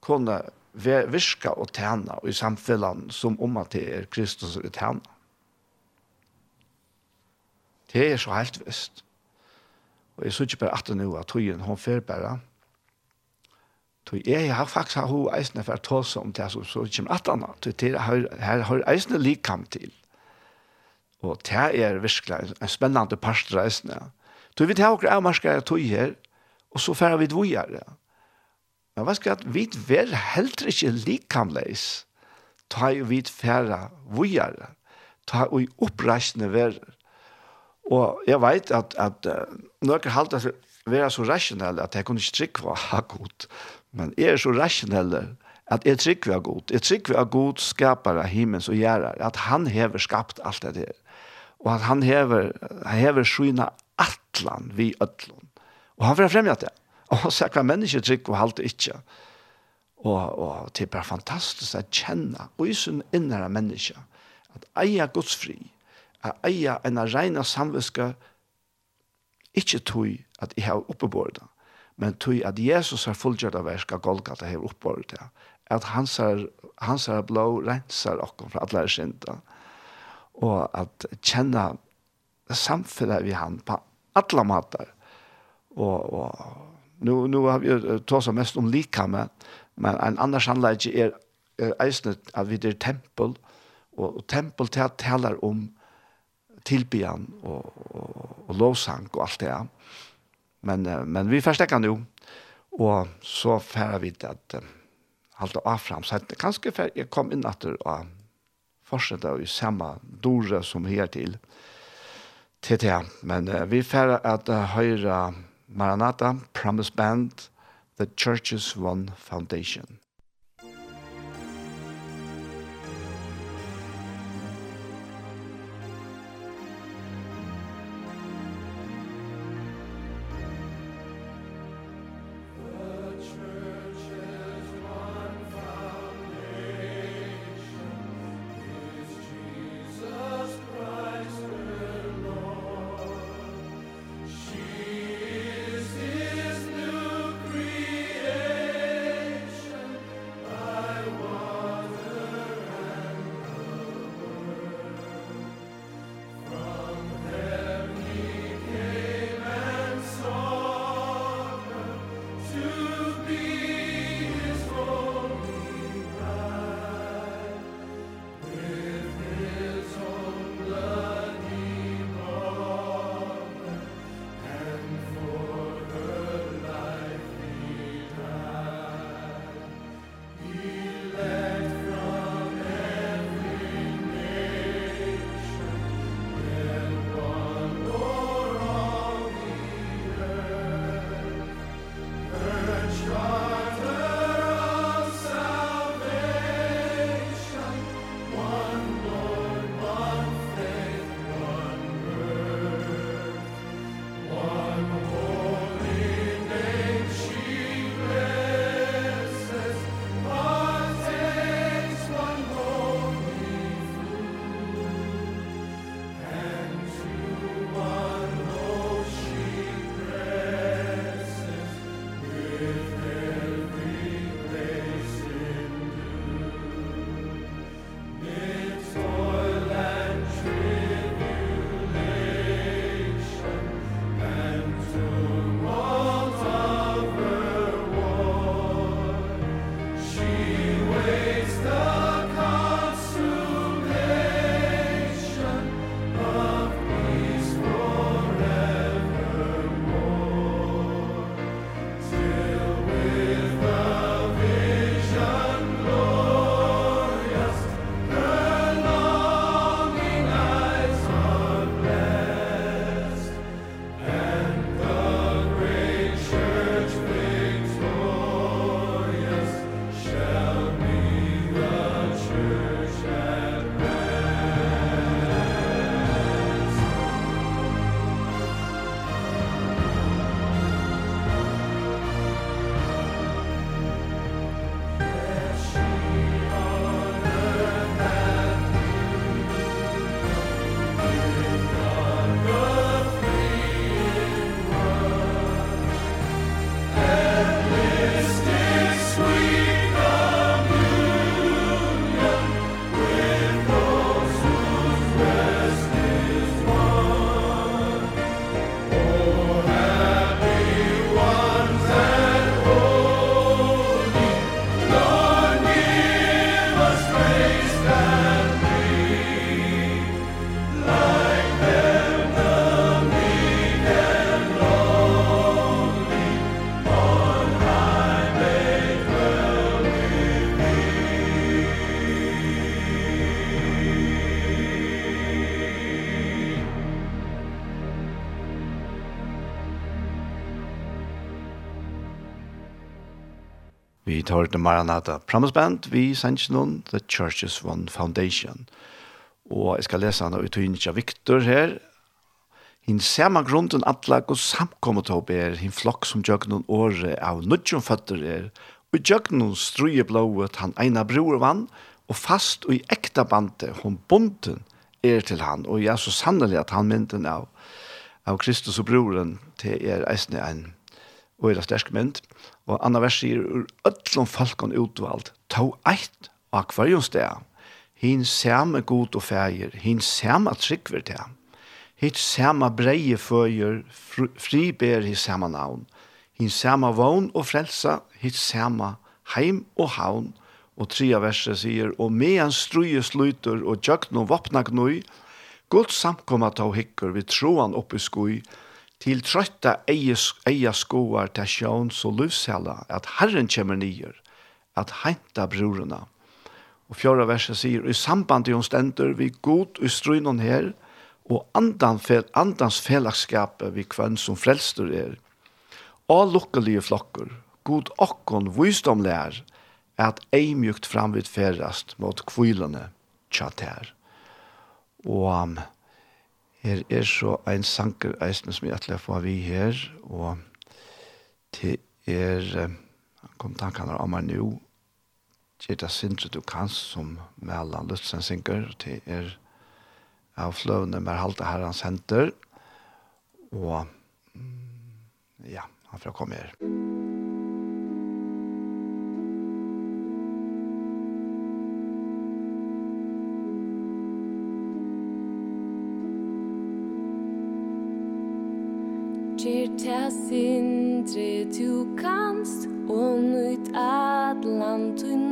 kunne virka og tjene i samfunnet som om at det er Kristus og tjene. Det er så helt visst. Og jeg synes ikke bare at det nå at togjen, hun fer bare. Tøy jeg har faktisk hatt hun eisene for å ta seg om det som så kommer at han. Tøy her har eisene likam til. Og det er virkelig en spennende parster eisene. Tøy vi tar akkurat avmarskere tog her, og så fer vi dvojere. Men hva skal vi være helt ikke likamleis? Ta jo vi færa vujare, ta jo i oppreisende verre Og jeg vet at, at noen halte at være så rasjonelle at jeg kunne ikke trykke hva god. Men jeg er så rasjonelle at jeg trykker av god. Jeg trykker av god skaper av himmels og gjerrer. At han hever skapt alt det der. Og at han hever, han hever skyna atlan vi ötlun. Og han får fremja det. Og han sier hva mennesker trykker og halte ikke. Og, og det er bare fantastisk å kjenne og i sin innere mennesker at eia Guds fri at eia en reina samviska ikkje tui at jeg har oppebord det, men tui at Jesus har fullgjørt av verska Golgata har oppebord det, at hans er, hans er blå rensar okkom fra alle synda, og at kjenne samfunnet vi han på alle måter. og, og nu, nu har vi tås mest om likamme, men en annan sannleik er, er eisnet at vi er tempel, og, og tempel talar om tilbyan og, og, og lovsang og alt det. Men, men vi forstekker nå, og så færer vi til at halte av fram. Så kanskje jeg kom inn etter og fortsette i samme dore som her til til det. Men uh, vi færer at uh, høyre Maranatha, Promise Band, The Church's One Foundation. try vid har det Maranatha Promise Band vi sender noen The Churches One Foundation. Og jeg skal lese henne ut og Victor her. Hinn saman grunden atlag og samkommet håp er hinn flokk som jøgnen året av nudjon føtter er og jøgnen struje blået han eina bror vann og fast og i ekta bante hon bonden er til han og jeg er så sannelig at han mynden av av Kristus og broren til er eisne en og er sterk mynd. Og anna vers sier, ur öllum falkon utvald, ta eit av kvarjon sted. hin samme god og fægir, hin samme tryggver til. Hinn samme breie føyer, fri ber hinn samme navn. hin samme vogn og frelsa, hinn samme heim og havn. Og tria verset sier, og medan struje sluter og jøgn og vopna gnøy, godt samkomma ta hikker vi troan oppi skoj, til trøtta eia skoar til sjån så løvshela, at Herren kommer nyer, at heinta brorena. Og fjorda verset sier, i samband til stender vi god ustrøynon her, og andan fel, andans felagskapet vi kvann som frelster er. Og lukkelige flokker, god okkon visdom lær, at ei mjukt framvid ferast mot kvilene tjater. Og um, Her er så ein sanker eisne som jeg atler få vi her, og til er, han kom tankene om meg nå, Gjeta Sindre du kan som Mellan Lutzen synker, til er av fløvende med halte herrens henter, og ja, han får komme her. Musikk og nýtt atlant og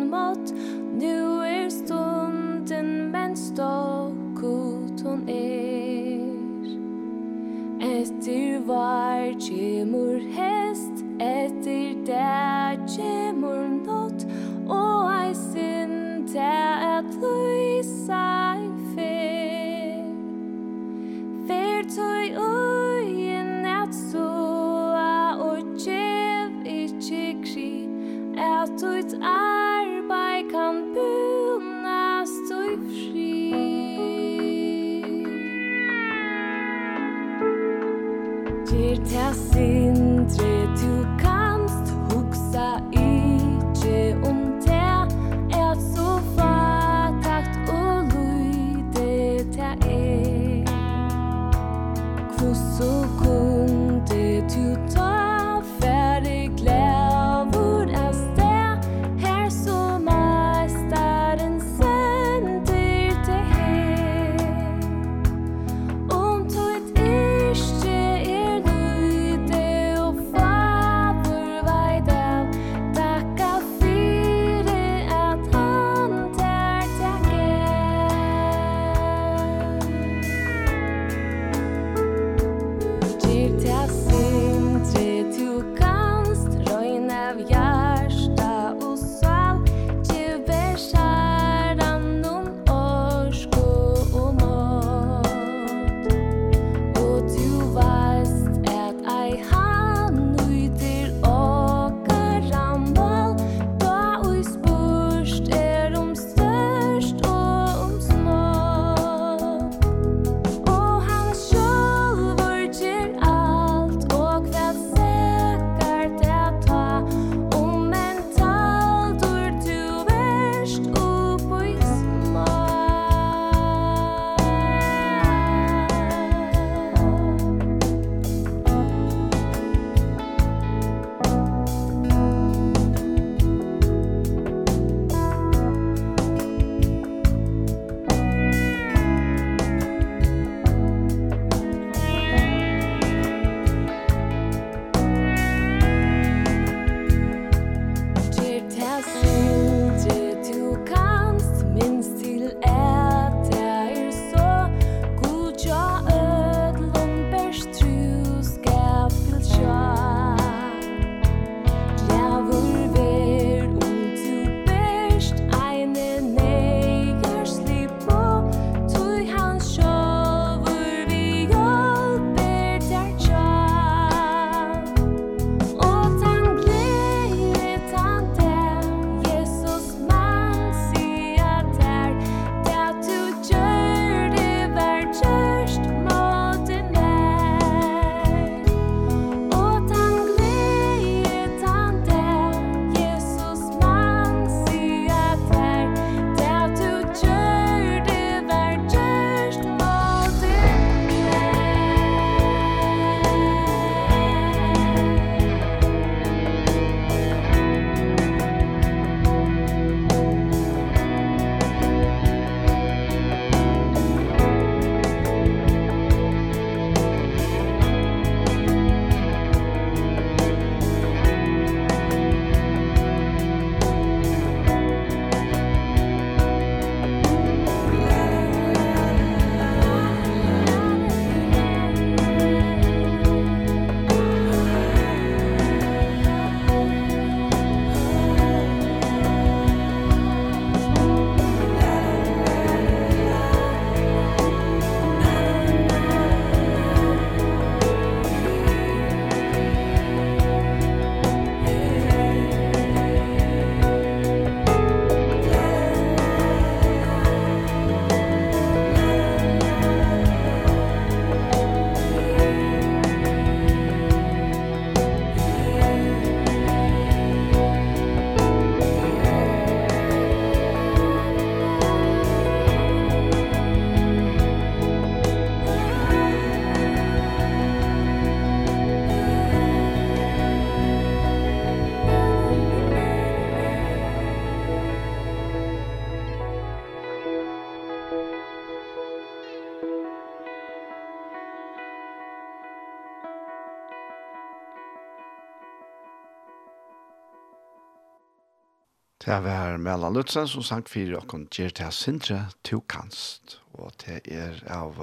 Det var Mellan Lutzen som sang fire og kom gjør til Sintre to kanst, og til er av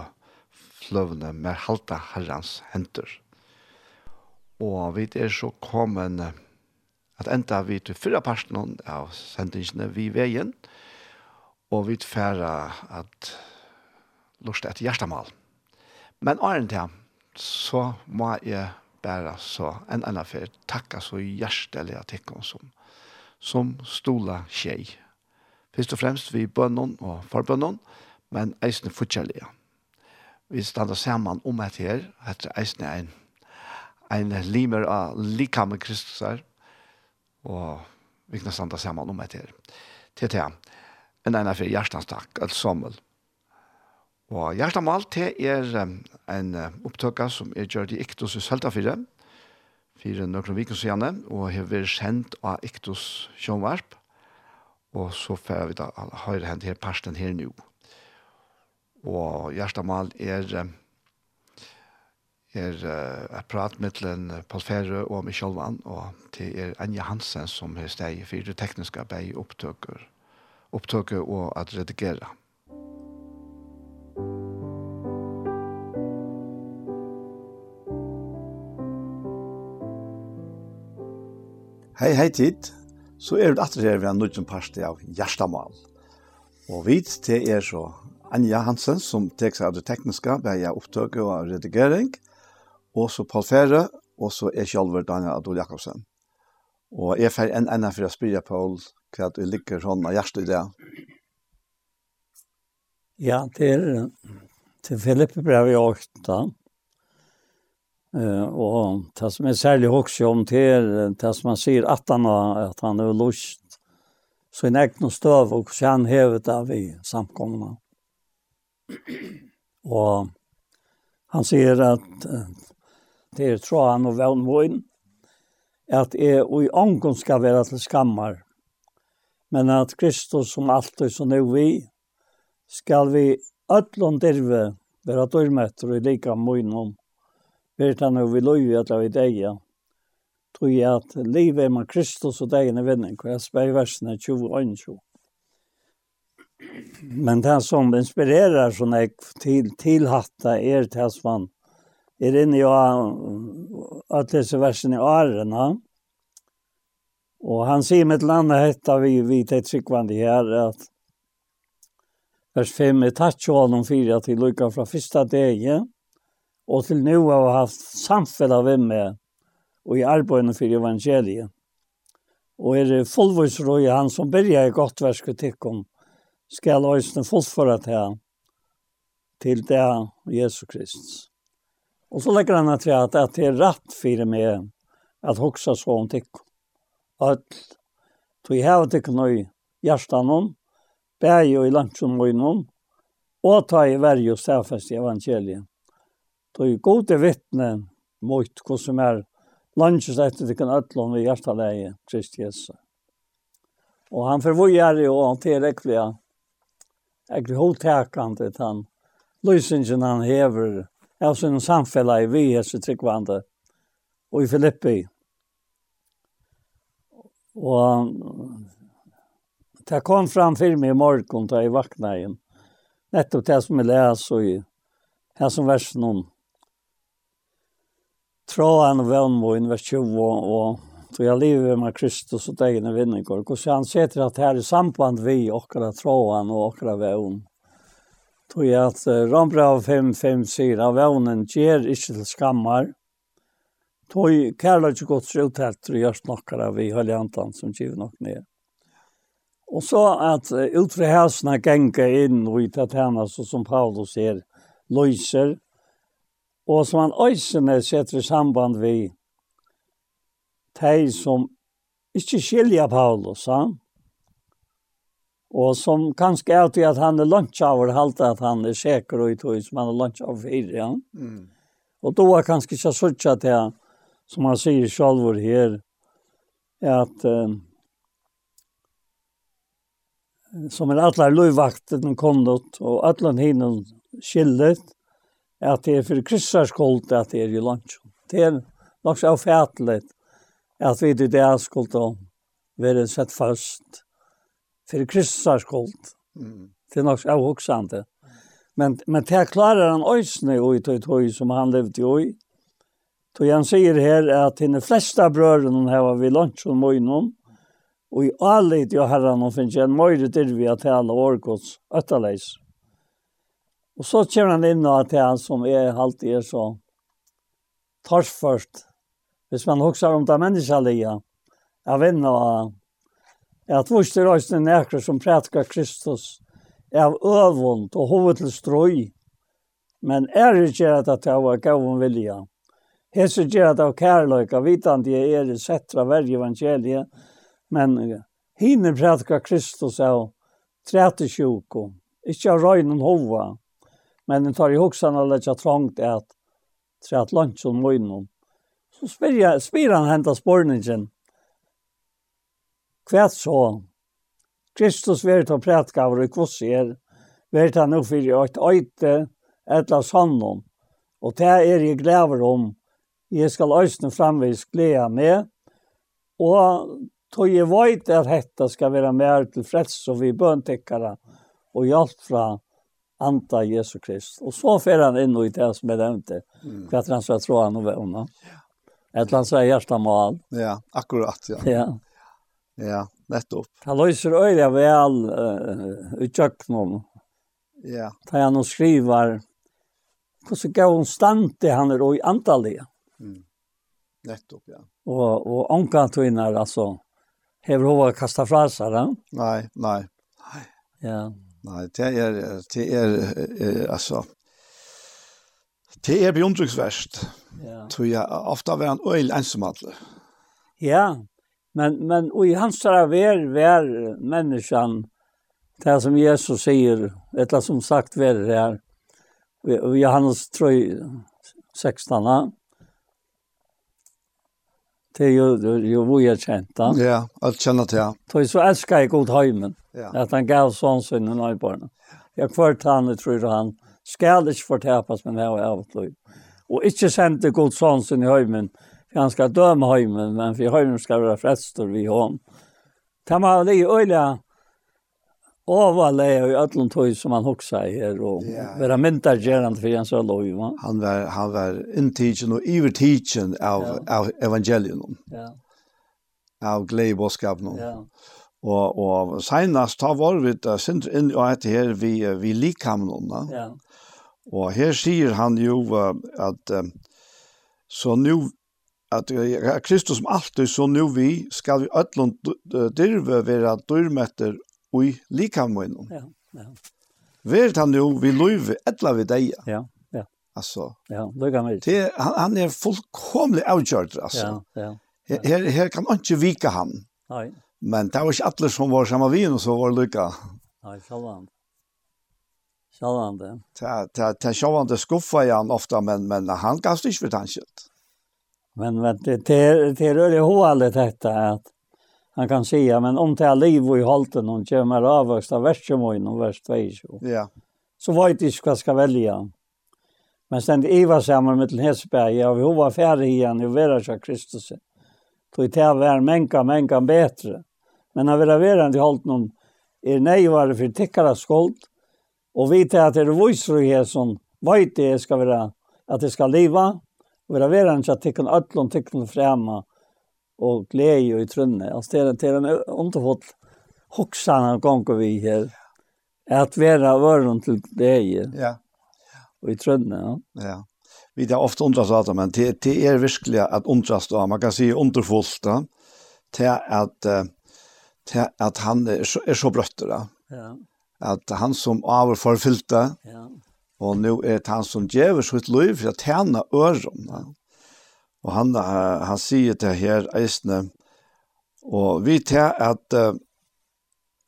fløvene med halta herrens henter. Og vi er så kommet at enda vi til fyrre parten av sendingene vi veien, og vi færre at lort et hjertemål. Men åren til så må jeg bare så en annen fyr takke så hjertelig at jeg kom som som stola tjej. Først og fremst vi bønnen og forbønnen, men eisne fortjellige. Vi stannar samman om et her, etter eisne en, en limer av likamme Kristus her, og vi kan stander sammen om et her. Til til, en ena for hjertens takk, alt sommel. Og hjertemål til er en opptøkker som er gjør i Iktus i Søltafire, fire nøkron viken siden, og har vært kjent av Iktus Sjønvarp, og så får vi da høyre hent her parsten her nå. Og Gjerstamal er er uh, et prat mellom Paul Ferre og Michel Vann, og det er Anja Hansen som har steg for det tekniske arbeidet opptøker, opptøker og at redigere. Hei, hei tid. Så er vi atter her ved en nødgjøn parste av Gjerstamal. Og vi til er så Anja Hansen, som tek seg av det tekniske, ved jeg opptøk og redigering. Og så Paul Fære, og så er Kjolver Daniel Adol Jakobsen. Og jeg fer en enda for å spyrre Paul hva du liker sånn av hjertet i det. Ja, det er til Filippe brev i åkta. Eh och det som är särskilt också om till det som man ser att han har att han har lust så en egen stöv och så han hävet av i samkomna. Och han säger att det är tror han och välmoin att är och i ångon ska vara till skammar. Men att Kristus som alltid så nu vi skal vi öllon dirve vera dörmötter i lika munnen vet han og vi löjer att vi deg, ja. Tror jeg at livet er med Kristus og deg är vinning. hvor jeg spør i versene 20 og 21. Men det som inspirerer sånn jeg til, til hatta er till hans man er inne i att disse versene i årene, Og han sier med et eller annet hette vi vi til tryggvandet her, at vers 5 er tatt jo av noen fire til lykka fra første dagen Og til nå har vi haft samfunnet ved med og i arbeidene for evangeliet. Og er det fullvårsrøy han som byrja i godt versk og tikkum, skal øyne fullføre til han, til det Jesus Kristus. Og så legger han til at det er rett for meg at hoksa så om tikkum. At vi har tikkum i hjertan om, bæg og i lunchen og og ta i verje og stafest i evangeliet. Det er gode vittne mot hva som är landet efter det kan ødlån ved hjerteleie, Kristi Jesus. Och han forvojer jo han tilrekkelige, ekkert hovedtekende til han, lysingen han hever av sin samfälla i vi hese tryggvande och i Filippi. Och det kom fram för mig i morgon då jag vaknade igen. Nettopp det som jag läser i, här som versen om tråan og vannmån vers 20 og tog jeg lever med Kristus og degna vinninger. Og så han sier at her er samband vi åkra tråan og åkra vannmån. Tog at uh, Rambrav 5.5 sier at vannmån ger ikke til skammar. Tog kärlek ikke godt så uthält och görs av vi høyde antan som giv nok ner. Og så att utifrån hälsarna gänga inn og i tatarna som Paulus ser løyser, og som han øysene setter i samband vi de som ikke skiljer Paulus, han. og som kanskje er til at han er lunsjavur, halte at han er sikker og i tog som han er lunsjavur for, ja. Mm. Og då er kanskje ikke sørtja til, som han sier selv her, at um, som er alle løyvakten kondot, og alle hinnom skillet, at det er for kristers skuld at det er i lunch. Det er nok så fætlet at vi til det skuld å være sett fast for kristers skuld. Det er nok så. Men, men det klarar han og i tøy tøy som han levde i. Tøy han sier her at henne flesta brøren var vi lunchen møgnom, og i allit jo herran og finnes en møyre til vi at hele årgods øtterleis. Mm. Og så kommer han inn og til han som er alltid er så torsførst. Hvis man husker om det menneskelige, jeg vinner og at vurs til røysten nekker som prætka Kristus av øvund og hoved til strøy, men er ikke at det var gavun vilja. Hese gjør at av kærløyka, vitan de er i settra verg evangeliet, men hinne prætka Kristus av 30 tjuko, ikke av røynen hova, Men det tar ju hoksan när det är trångt att tre att lunch och morgon. Så spyr spyr han hämta spårningen. Kvärt så. Kristus vet och prätka av det kvossier. Vet han nog för att öjte ettla sannom. Och det är jag gläver om. Jag ska ösna framvis glädja med. Och tog jag vet att detta ska vara mer till freds och vi böntäckare och hjälp från anta Jesu Krist. Och så fer han in i det som jeg nevnte, Mm. hva han ska tro han och vevne. Ja. Ett land så mal. Ja, akkurat ja. Ja. Ja, nettopp. Han löser øyne väl uh, i kjøkkenen. Ja. Da han och skriver hvordan så går stand stante han er då i antallet? Mm. Nettopp ja. Och och ankan tog altså, alltså. Hever hova kasta seg, Nej, nej. Nej. Ja. Nei, det er, det er, er altså, det er beundringsverst. Ja. Tror jeg, ofte var han øyel ensomadler. Ja, men, men og i hans er ver, ver menneskene, det som Jesus sier, eller som sagt ver her, og Johannes 3, 16, Det er jo, jo hvor jeg känt han. Ja, alt kjenner til, ja. så älskar jag god ja. at han gav sånn sin i nøybarnet. Jeg kvart han jeg tror han skal ikke förtäpas men det har jag varit. Og ikke sendte god sånn sin i heimen, for han ska döma heimen, men for heimen skal være frester vi honom. Det var det öliga overleve i öllum tog som han hoksa i her, og ja, ja. vera myndar gerand fyrir hans lov, va? Han var, han var inntidgen og ivertidgen av, ja. av evangelien, ja. av gleibåskapen. Ja. Og, og senast ta var vi da sindr inn og etter her vi, vi likamnene. Ja. Og her sier han jo uh, at uh, så nu at Kristus som alltid så nu vi skal vi öllum dyrve vera dyrmetter i likamøynen. Ja, ja. Vert han jo, vi løyve, etla vi deg. Ja, ja. Altså, ja, likamøynen. Det, han, han er fullkomlig avgjørt, altså. Ja, ja. ja. Her, her kan han ikke vike han. Nei. Men det var ikke alle som var sammen med og så var det lykka. Nei, sjalvan. Sjalvan, det. Det det er sjalvan, det skuffa han ofte, men, men han gav det ikke for tanskjøtt. Men, men det, det, det er røylig hovallet dette, at han kan säga men om det är liv och i halten och kommer avväxt av värstjömojn och värst vejsjo. Ja. Så vet jag inte vad jag ska välja. Men sen Eva samman med Hesberg, ja, vi var färdig igen i Vera Kristus. Så det är väl mänka, mänka bättre. Men när vi har varit i halten om er nej var det för tickare skuld. Och vi tar att det är vissor i som vet det ska vara att det ska leva. Och vi har varit att halten om tickare ötlån, tickare främma och glädje i trunne. Alltså det är till en underhåll hoxarna gånger vi här. Att vara öron till glädje. Ja. Och i trunne, ja. Ja. Vi det ofta undras att men det det är verkligen att undras då. Man kan säga underfullt då till att till att han är så, är så brötter då. Ja. Att han som överförfyllta. Ja. Och nu är det han som ger sitt liv för att tjäna öron. Ja. Og han, han sier til her eisne, og vi tar at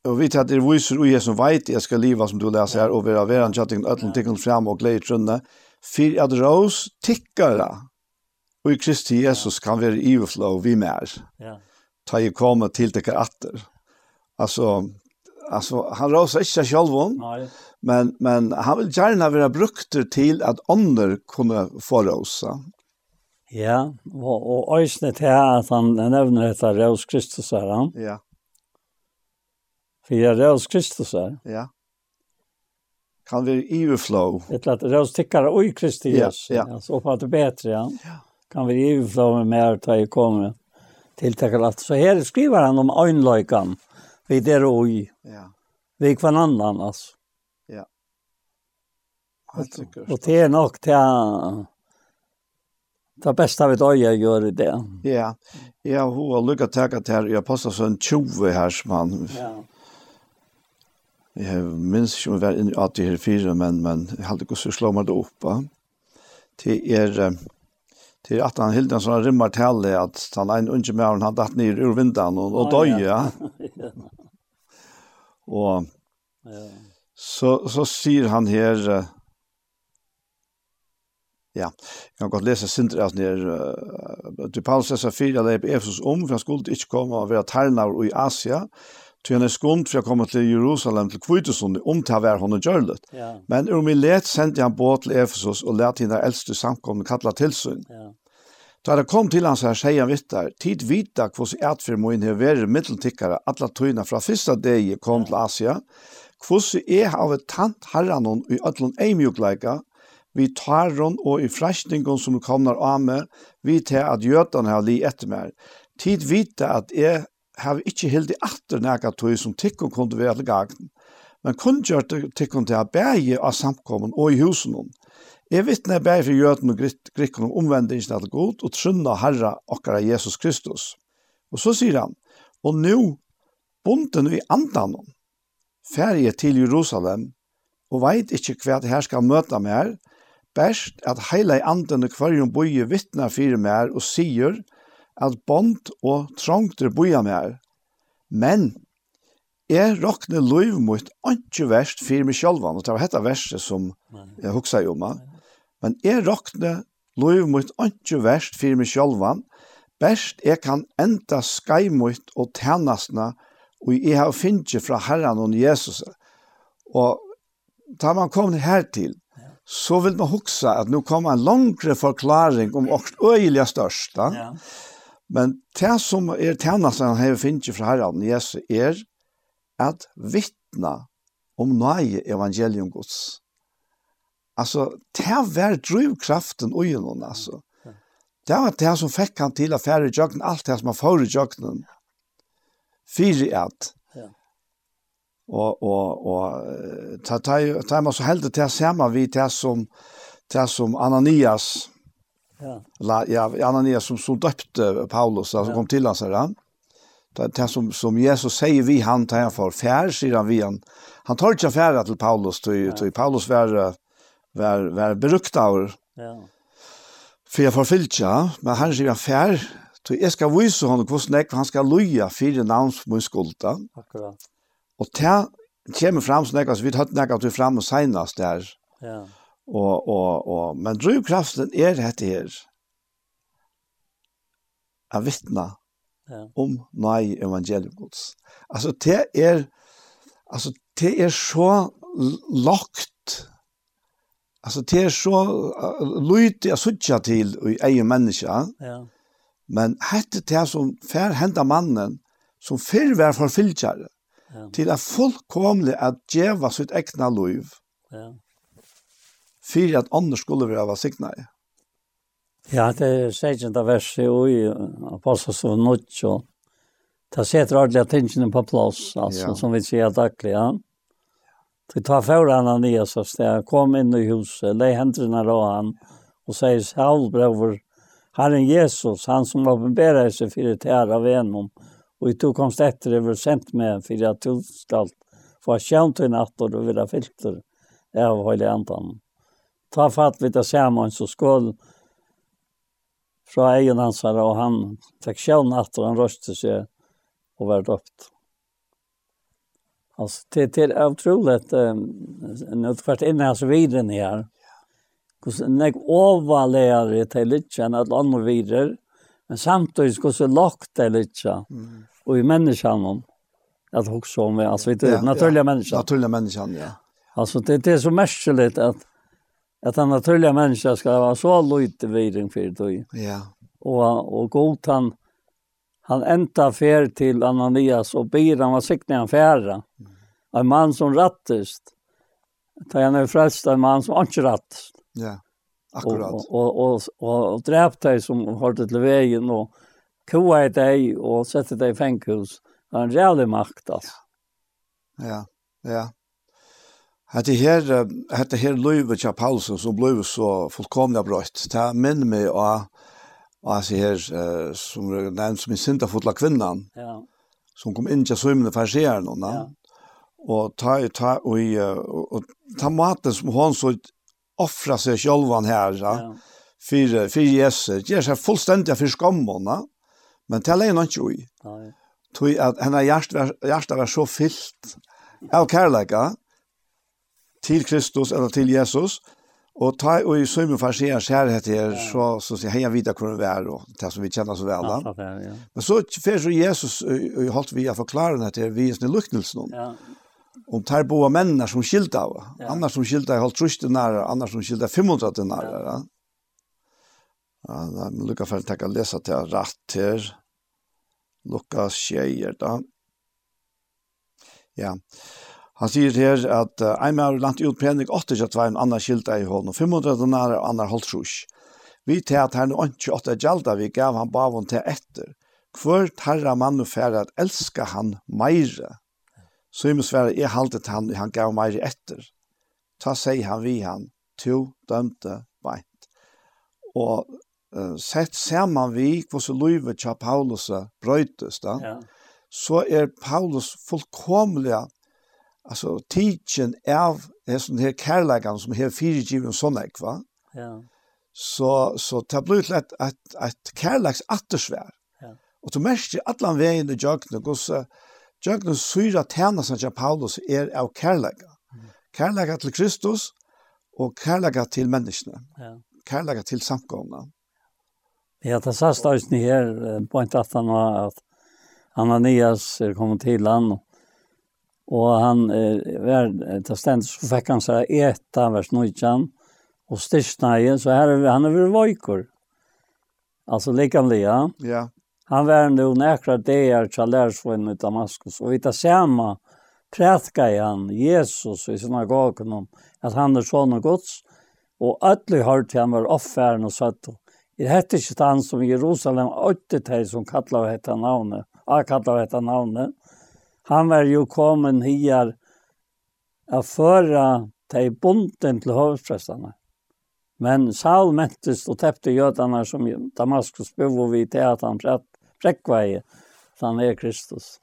Og vi tar det viser ui jeg som vet jeg skal leva som du leser her, og vi har vært chatting og øtlen tikkene frem og gleder trunne, for at rås tikkara, og i Kristi Jesus kan være i overflow vi mer. Ja. Ta i komme til det atter. Altså, alltså han rosar inte sig själv Nej. Men men han vill gärna være brukter till att andra kunne få råsa. Ja, og, og øysene til at han nevner dette Røs Kristus er han. Ja. For jeg Røs Kristus er. Ja. Kan vi overflow? Et eller annet Røs tikkere og Kristus. Ja, ja. ja. så på at det bedre, ja. ja. Kan vi overflow med mer til i kommer til alt. Så her skriver han om øynløyken. Vi der og i. Ja. Vi kvar annan, altså. Ja. Helt sikkert. Og det er nok til Det bästa vet jag gör det. Ja. Ja, hur har lyckats ta att här jag passar 20 her som han... Ja. Jeg minns ikke om jeg var inne att det her fyra men men jag hadde ikke så slå mig då upp. Det är till att han hilder en sånn rimmar till att han en unge med han datt ner ur vindan och och döja. Och ja. Så så sier han här Ja, jeg kan godt lese sinter at nær du Paulus sa fire leip Efesus om for han skulle ikke komme og være tarnar i Asia til han er skund for å komme til Jerusalem til Kvitesund om til å være henne gjørlet. Ja. Men om i let sendte han båt til Efesus og lærte henne eldste samkomne kattla tilsyn. Ja. Da det kom til hans her sier han vittar, tid vita hvordan jeg atfyr må inhevere middeltikkere alle tøyene fra første dag kom til Asia, hvordan jeg har tant herren i ødelen eimjukleika, vi tar hon og i frasningen som kommer av meg, vi tar at gjøtene har li etter meg. Tid vite at jeg har ikke helt i atter nægget tog som tikkene kunne være til gangen, men kun gjør tikkene til å bæge av samkommen og i husen hon. Jeg vittner bæge for gjøtene og grikkene om omvendingen til god og trunne Herre okkara Jesus Kristus. Og så sier han, og nå bonden i andan hon, ferie til Jerusalem, og veit ikkje hva det her skal møta med her, best at heila anden i kvarjon boje vittna fyrir mer og sier at bond og trongter boja mer. Men er rokne lov mot ikke verst fyrir meg sjálvan, og det var hetta verset som jeg hugsa om. Men er rokne lov mot ikke verst fyrir meg sjálvan, best jeg kan enda skai mot og tjennastene, og jeg har finnst fra Herren og Jesus. Og da man kom her til, så vill man huxa att nu kommer en langere förklaring om också øyelig största. Ja. Men det som är tjänasen han har ju från Herren Jesus är att vittna om nøye evangelium Guds. Alltså, det var drivkraften og genom, alltså. Det var det som fick han till att i jøkken, allt det som han får i jöknen. Fyra att og og og ta ta ta man så heldur til sama við til som til som Ananias ja la ja Ananias som som døpte Paulus altså ja. kom til hans där Det ta som som Jesus sier vi han tar han for fær, sier han vi han han tar ikke færa til Paulus til, ja. Paulus var var var beruktaur ja for jag förfilcha men han sier han fær, Så jeg skal vise honom hvordan jeg, han skal loja fire navn på min skulda. Akkurat. Og det kommer fram som nekka, så vi har hatt nekka til fram og senast der. Ja. Og, og, og, men drivkraften er dette her. Jeg vittna ja. om nei evangelium gods. Altså det er, altså det er så lagt, altså det er så uh, lydig å sutja til i egen menneske. Ja. Men hette det som fær henda mannen, som før var forfylkjere, ja. til at fullkomlig at djeva sitt egna liv. Ja. Fyrir at andre skulle være vasikna i. Ja, det er segjent av verset i Apostelsen og Det setter ordentlig tingene på plass, altså, ja. som vi sier daglig, ja. Vi tar for Ananias av sted, kom inn i huset, lei hendene av han, og sier, Saul, brøver, Herren Jesus, han som åpenberer seg for det her av enom, Och i tog komst etter det var sendt med för att du skal få kjent i natt och då vill jag filter av hela andan. Ta fatt vidt det samman så skål fra egen hansare och han fikk kjent natt och han røste seg och var döpt. Alltså det, det är otroligt um, utvart innan så vidare ni her, Hvordan jeg overleger til litt enn alle andre videre, Men samtidig ska så lagt det lite. Mm. Och i människan om att också om vi alltså inte ja, naturliga ja. Naturliga människan, ja. Alltså det, det är så märkligt att att den naturliga människa ska vara så lite vidring för det. Ja. Och och god han han änta fer till Ananias och ber han var siktning han färra. Mm. En man som rattest. Ta han är frelst en man som ikke rattest. Ja. Akkurat. Och och och, och drept dig som holdt til veien, och koa dig och sette dig i fängelse. Det är en jävlig makt altså. Ja, ja. Hette her, hette her løyve til Paulsen som ble så fullkomlig brøtt. Det minner meg av altså her, som er nevnt som en sintafotla kvinnan, ja. som kom inn til svømmende farsieren, ja. og ta, ta, og, og, og ta maten som hun så offra seg sjølvan här ja. för för Jesus. Det är fullständigt for skammarna. Men det noe ikke ju. Nei. Tui at henne hjärsta hjärsta var så fyllt av kärleka till Kristus eller till Jesus och ta och i summa förser kärhet här så så så heja vita kunde vara och det som vi känner så väl då. Men så för så Jesus i hållt vi att förklara det vi är visne luktelsen. Ja om tar boa människor som skilta av. Ja. Annars som skilta i halvt trusten nära, annars som skilta 500 nära. Ja. Ja, da må lukka for å tenke å lese til rett her. Lukka skjeier da. Ja. Han sier her at ein mer lant ut prenik 8 kjatt en annan skilta i hånden, 500 denar og annen holdt trus. Vi til at her nu ikke åtte gjalda vi gav han bavon til etter. Hvor tarra mann og færre at elska han meire Simon svarer, jeg haltet han, han gav meg etter. Ta seg han vi han, to dømte beint. Og uh, sett saman vi hvordan livet til Paulus brøytes da, ja. så er Paulus fullkomlig altså tidsen av sånn her kærleggene som her firegiven sånn ek, va? Ja. Så, så det blir til et, et, et kærleggs attersvær. Ja. Og du merker alle veien i jøkene hvordan Jøgnus syra tænasen til Paulus er av kærlega. Kærlega til Kristus og kærlega til menneskene. Ja. Kærlega til samkomna. Ja, det sa støysene her på en tatt han var at Ananias er kommet til han og han er var til stendet så fikk han seg eta vers 19 og styrsnei så her han er ved vajkor. Altså likanlig, Ja. Han var nu nekra deir til lärsvinn i Damaskus. og vi tar det prætka i han Jesus i synagogen om at han er sånn og gods. Og ætli hørt til han var offeren og søtt. Det hette ikke han som Jerusalem åtte teg som kallar hette navnet. a kallar hette navnet. Han var jo kommet hier å føra teg bonden til hovedprestene. Men Saul mentes og tepte jødene som Damaskus bor vi til at han pratt präckvej han er Kristus.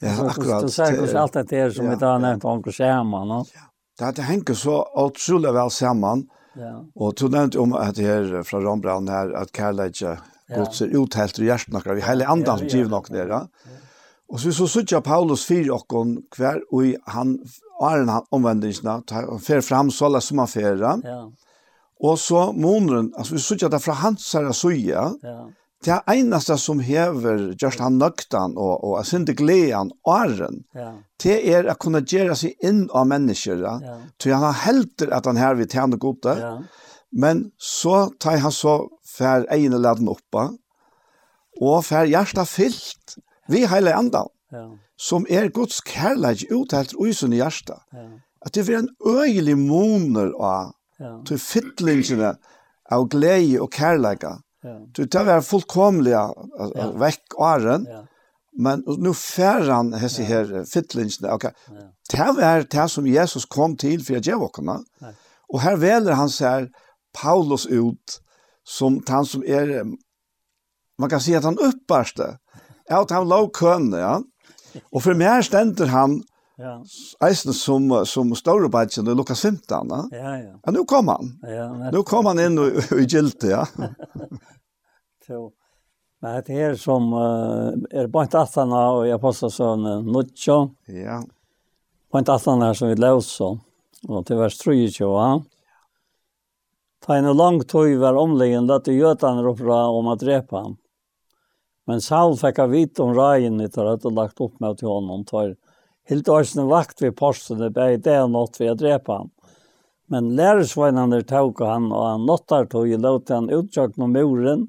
Ja. Ja, akkurat. Du ser oss alt det här som vi har nämnt om Kushama, no? Ja. Det henger så utrolig vel sammen. Ja. Og du nevnte om at det här från Rambrand här att Karlage Guds ser ut helt i hjertet några vi hela andan som giv nog ner. Og så så söker Paulus fyr och hon kvar och han är han omvändelserna tar fer fram så alla som affärer. Ja. Og så monren, altså vi söker det fra hans här såja. Ja det er eneste som hever just han nøktan og, og er sinde gledan åren, ja. det er å kunne gjøre seg inn av mennesker, ja. så han har helter at han her vil tjene gode, ja. men så tar han så fær ene laden oppa, og fær hjertet fyllt, vi hele enda, ja. som er Guds kærlighet uthelt uisen i hjertet. Ja. At det blir en øyelig moner av, ja. til fytlingene av glede og kærlighet. Du tar vara fullkomliga ja. väck åren. Ja. Men nu färran hesse här fittlinjen. Okej. Okay. Ja. Det är det som Jesus kom till för att ge oss. Och här väljer han så här Paulus ut som han som är man kan säga att han upparste. Ja, att han låg kön, ja. Och för mer ständer han Ja. Eisen som som stora badgen i Lukas 15, ja. Ja, ja. Ja, nå kom han. Ja. nå kom han inn och i gilte, ja. Så men det är som uh, er på att og jeg jag sånn uh, Nucho. Ja. På att attarna som vi løser, og til vers 3 Ja. Ta en lang tog var omlegen lette gjøtene ropra om å drepe ham. Men Saul fikk av vite om reien etter at det lagt opp med til honom tar helt Årsene vakt ved postene, bare det og nått ved å drepe ham. Men læresveinene tok han, og han nåttar tog i låte han utjøkt med muren,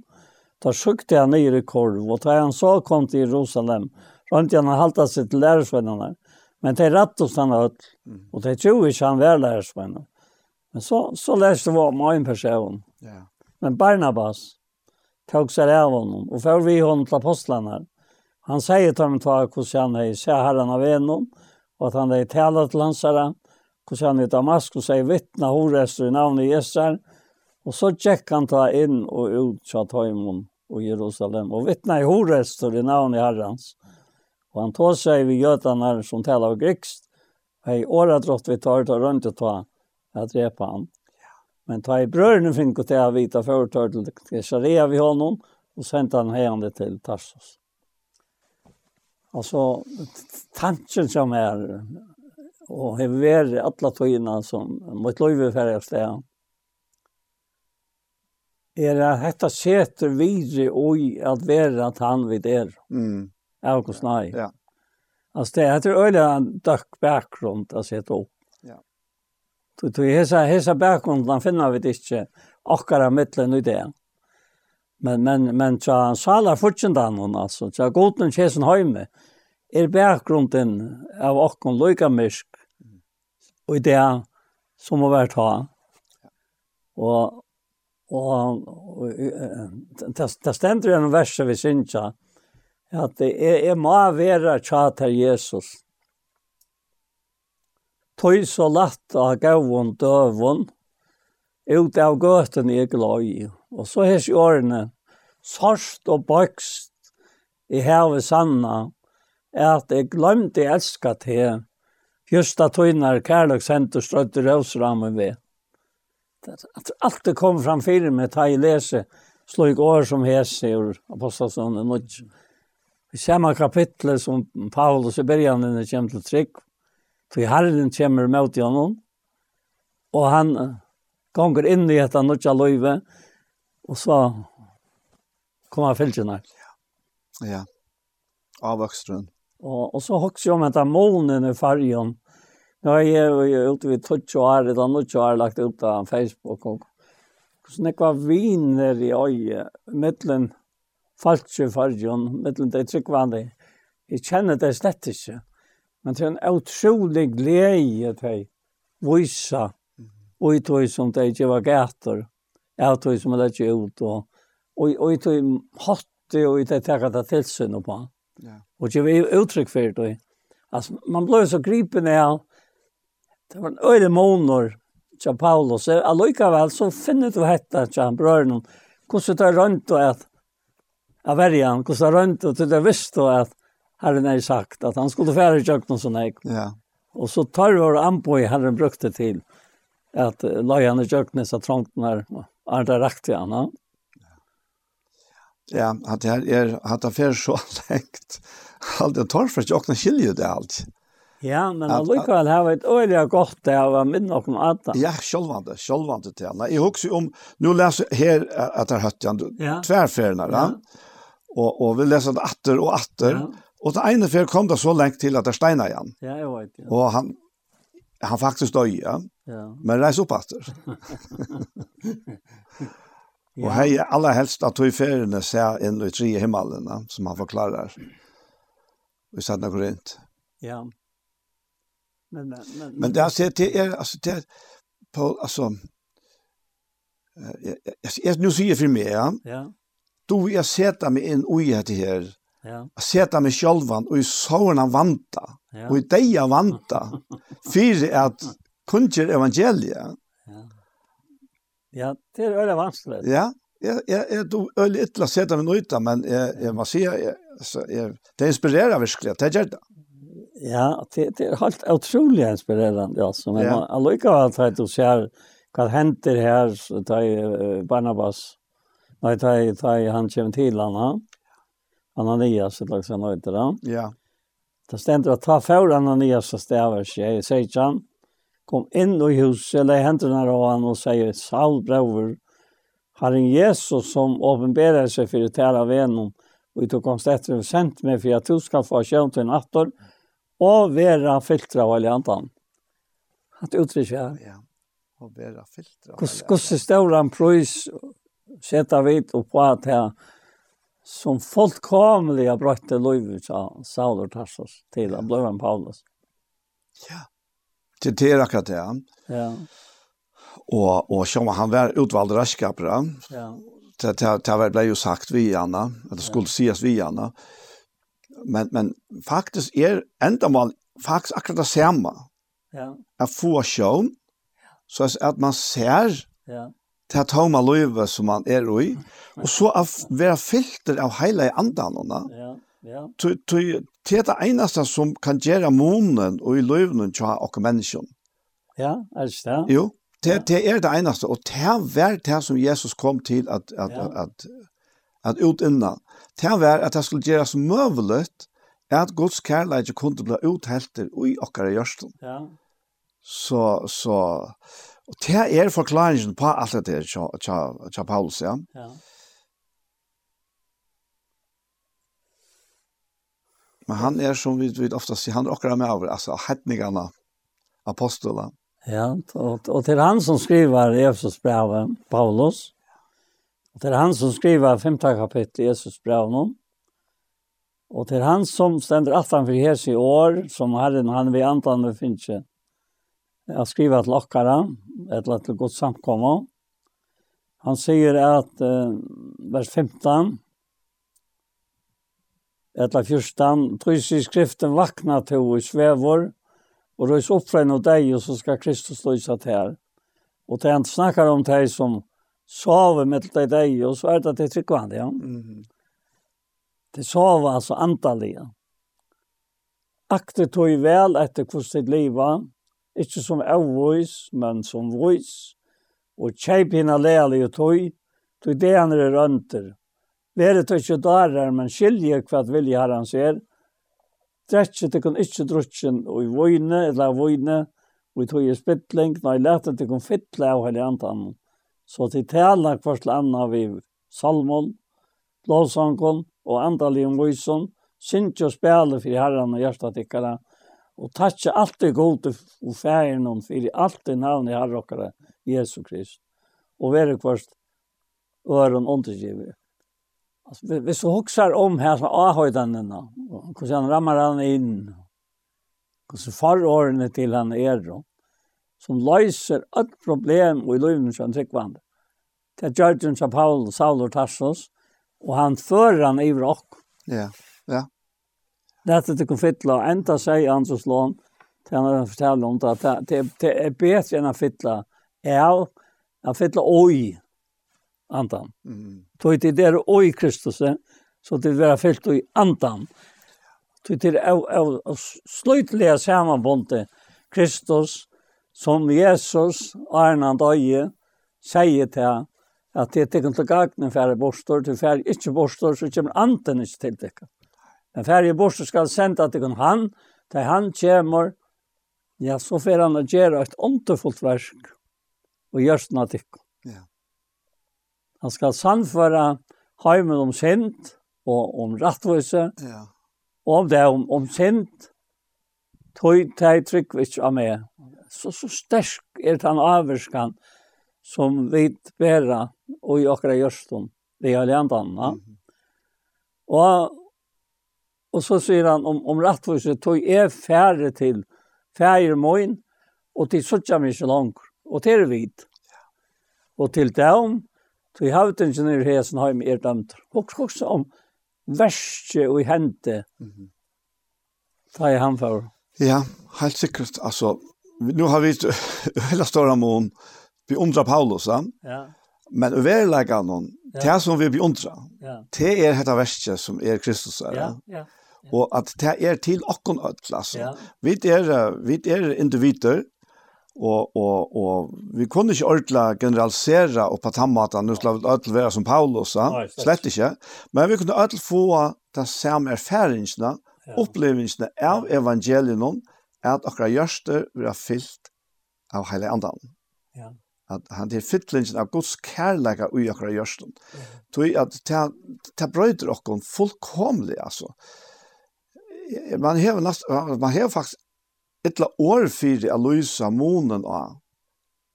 da sjukte han nere i korv, og da han så kom til Jerusalem, rønte han å halte seg til læresveinene, men det rett hos han høtt, og det tror ikke han var læresveinene. Men så, så leste vi om en person. Ja. Men Barnabas tog seg av honom, og før vi honom til apostlene her, Han sier til dem til hvordan han er se herren av enom, og at han er talet til hans herre hvordan han er Damaskus er vittna horester i navnet Jesar, og så tjekk han ta inn og ut til Tøymon og Jerusalem, og vittna i horester i navnet herrens. Og han tog seg vid gjøtene som taler av grikst, Hei, i året drott vi tar til rundt og ta, jeg drepa han. Men ta i brødene finner til å vite foretørt til Sharia vi honom, og sendte han hejande til Tarsus. Alltså tanken som är och har vært alla tøyina som mot löjve sted. er at dette seter videre i at være at han vid er. Mm. Er og nei? Ja. Altså det heter øyla en døkk bakgrunn å sette opp. Ja. Så hesa, hesa bakgrunden finner vi ikke akkurat mittlen i det. Men men men så sala fortjendan hon alltså. så goden kjesen heime. Er bakgrunden av okkon lukamisk. Og det som må være ta Og og, og det stender en vers vi syns at det er, er må være tja til Jesus. Tøy så latt av gavun døvun, ut av gøten jeg glad i. Og så hes i årene, sorst og bøkst i havet sanna, er at jeg glemte jeg elska til, just at tøyner kærløk og strøtte røvsrammen ved. At alt det kom fram fire med ta i lese, slå i år som hese ur apostelsonen og nødj. I samme kapitlet som Paulus i bergjene kommer til trygg, for herren kommer med til honom, og han gonger inn i dette nødja løyve, og så kommer fylgjene. Ja, ja. avvøkstrun. Og, og så hokser jeg om etter målene i fargen. Nå er jeg jo ute ved 20 år, eller nødja år lagt ut av Facebook, og hvordan jeg var viner i øye, mittelen falske fargen, mittelen det tryggvandet. Jeg kjenner det slett ikke. Men det er en utrolig glede til å vise og i tog som det ikke var gater, jeg tog som det ikke ut, og, og, og i tog hatt og i tog takket det tilsyn på. Ja. Og det var uttrykk for det. Altså, man ble så gripen av, det var en øyne måneder til Paulus, og allikevel så finner du hette til brøren, hvordan det er rundt og at, av verjan, hvordan det er rundt og det er visst og at, Herren har sagt at han skulle fære i kjøkken og sånn. Ja. Og så tar vi vår anpå i Herren brukte til att lajan i jöknes så trångt når er det rakt igjen. Ja. Ja, at det her er at det er så lengt. Alt det tar for ikke åkne skilje det alt. Ja, men at, allikevel har vi et øyelig godt det av min og om Adam. Ja, sjølvande, sjølvande til han. Jeg husker om, nå leser jeg her at det er høtt igjen, ja. tverferene, ja. og, og vi leser det atter og atter, ja. og det ene fer kom det så lengt til at det steina igjen. Ja, jeg vet, ja. Og han, han faktisk døg, ja. Ja. Men reis upp efter. ja. hei, aller alla helst at du i ser in i tre himmelene, som han förklarar. Vi satt noe rundt. Ja. Men men men, men det alltså det är alltså det på alltså eh jag nu ser för mig ja. Ja. Du jag sätter mig in oj här till här. Ja. Jag sätter mig självan och i såren vanta. Ja. Och i deja vanta. För att kunjer evangelia. Ja. Ja, det er veldig vanskelig. Ja, jeg, jeg, jeg er veldig ytla sett av min men jeg, jeg må si, jeg, det inspirerer virkelig, det gjør det. Ja, det, det er helt utrolig inspirerende, ja, som jeg ja. allikevel tar du ser hva henter her, tar Barnabas, nei, tar, tar han kommer til han, han, Ananias, et slags han høyter han. Ja. Det stender å ta for Ananias og stavar seg, sier han, kom inn i huset, eller hendene av han og sier, Saul brøver, har en Jesus som åpenberer seg for å tære av venom, og du kom etter og sendt meg, for at du skal få kjønn til natter, og være filtre av alle andre. At uttrykker. Ja, og være filtre av alle andre. Hvordan står han prøys, sette vi og på at jeg, som fullkomlig har brøtt til livet, av Saul og Tarsus til, han ble en Paulus. Ja, Det är akkurat det. Ja. Och och som han var utvald raskapra. Ja. Det det det ble jo sagt vi Anna, at det skulle sägas vi Anna. Men men faktiskt är ändamål faktisk akkurat det samma. Ja. Att få show så at man ser ja ta toma løyve som man er i, og så av være filter av hele andan, ja. Ja. Tu det er som kan gjøre månen og i løvnen tja og menneskjon. Ja, er det. Jo, det det er det eneste. og det var det som Jesus kom til at at ja. at at, at utinna. Det var at det skulle gjerast møvelet at Guds kærleik kunne bli uthelter i okkara gjørsten. Ja. Så så og det er forklaringen på alt det der tja tja Paulus, ja. Ja. Men han är som vi vet oftast, han rockar med over, altså hedningarna, apostola. Ja, och, och til han som skriver Jesus brevet, Paulus, och til han som skriver femte kapitel Jesus brev om, och han som ständer aftan han hes i år, som Herren han vid antande finnes ikke, jeg skriver till åkara, eller till gott samkomma. Han säger att, eh, vers 15, etla fyrstan, trus i skriften vakna to i svevor, og røys opp fra en av deg, og så skal Kristus løysa til her. Og til han snakkar om deg som sover med deg deg, og så er det til tryggvande, ja. Mm. Det sove, altså antallige. Akte tog vel etter hvordan ditt liv var, ikke som avvois, men som vois, og kjeip hina lealig og tog, tog det han er rønter, Vere tog ikke darer, men skilje hva vilje har han ser. Drekje til kun ikke drutsen og i vojne, eller vojne, og i tog i spittling, når jeg lette til kun fytle av hele antan. Så til tala kvart til anna vi salmon, lovsangon og andalig om vojson, synkje og spille for herren og hjertetikkere, og takkje alltid gode og færen om for alltid navn i okkere, Jesu Krist, og vere kvart øren undergivet. Alltså vi så huxar om här som ahöjdarna och hur han ramar han in. Hur så far åren till han är då som löser ett problem och i livet som tryckvande. Det är den som Paul Saul och Tarsos. och han för han i rock. Ja, ja. Det är det kan fylla ända sig ansås lån till han fortäller om det att det är bättre än att fylla Ja, att fylla oj andan. Mm. Tog det där och i Kristus så det var fyllt i andan. Tog det av, av, av slutliga sammanbundet Kristus som Jesus Arnan døye sier til at det er ikke til gagnen færre bostor, til færre ikke bostor, så kommer anden ikke til det. Men færre bostor skal sende til han, til han kommer, ja, så får han å gjøre et åndefullt versk og gjørst noe til Han skal sannføre heimen om synd og om rettvise, ja. og om det om, om synd, tog teg trygg vi av meg. Så, så sterk er den avvarskan som vi bærer og i okra gjørstun, vi har lent anna. Mm -hmm. Og, og så sier han om, om rettvise, tog er færre til færre moin, og til suttja mye langt, og til vidt. Og til dem, Så i havtingen har med er dømt. Hoks, også om verste og hente. Da er han for. Ja, helt sikkert. Altså, nu har vi hele større mån vi undrar Paulus, ja. ja. Men overlegger noen, ja. det som vi beundrar, ja. det er dette värsta som er Kristus, ja. ja. ja. Og at det er til okken ødel, altså. Ja. Vi er, vi er individer, og og og vi kunne ikke ordla generalisera og på tammata nu skulle alt være som Paulus sa slett ikke. Men vi kunne alt få ta samme erfaringene opplevelsene av evangelion at akkurat gjørste vi har fyllt av hele andan ja. At han til fyllingen av Guds kærleika ui akkurat gjørsten. Tui at det brøyder okkon fullkomlig, altså. Man hever, man hever faktisk etla år fyrir a løysa månen av,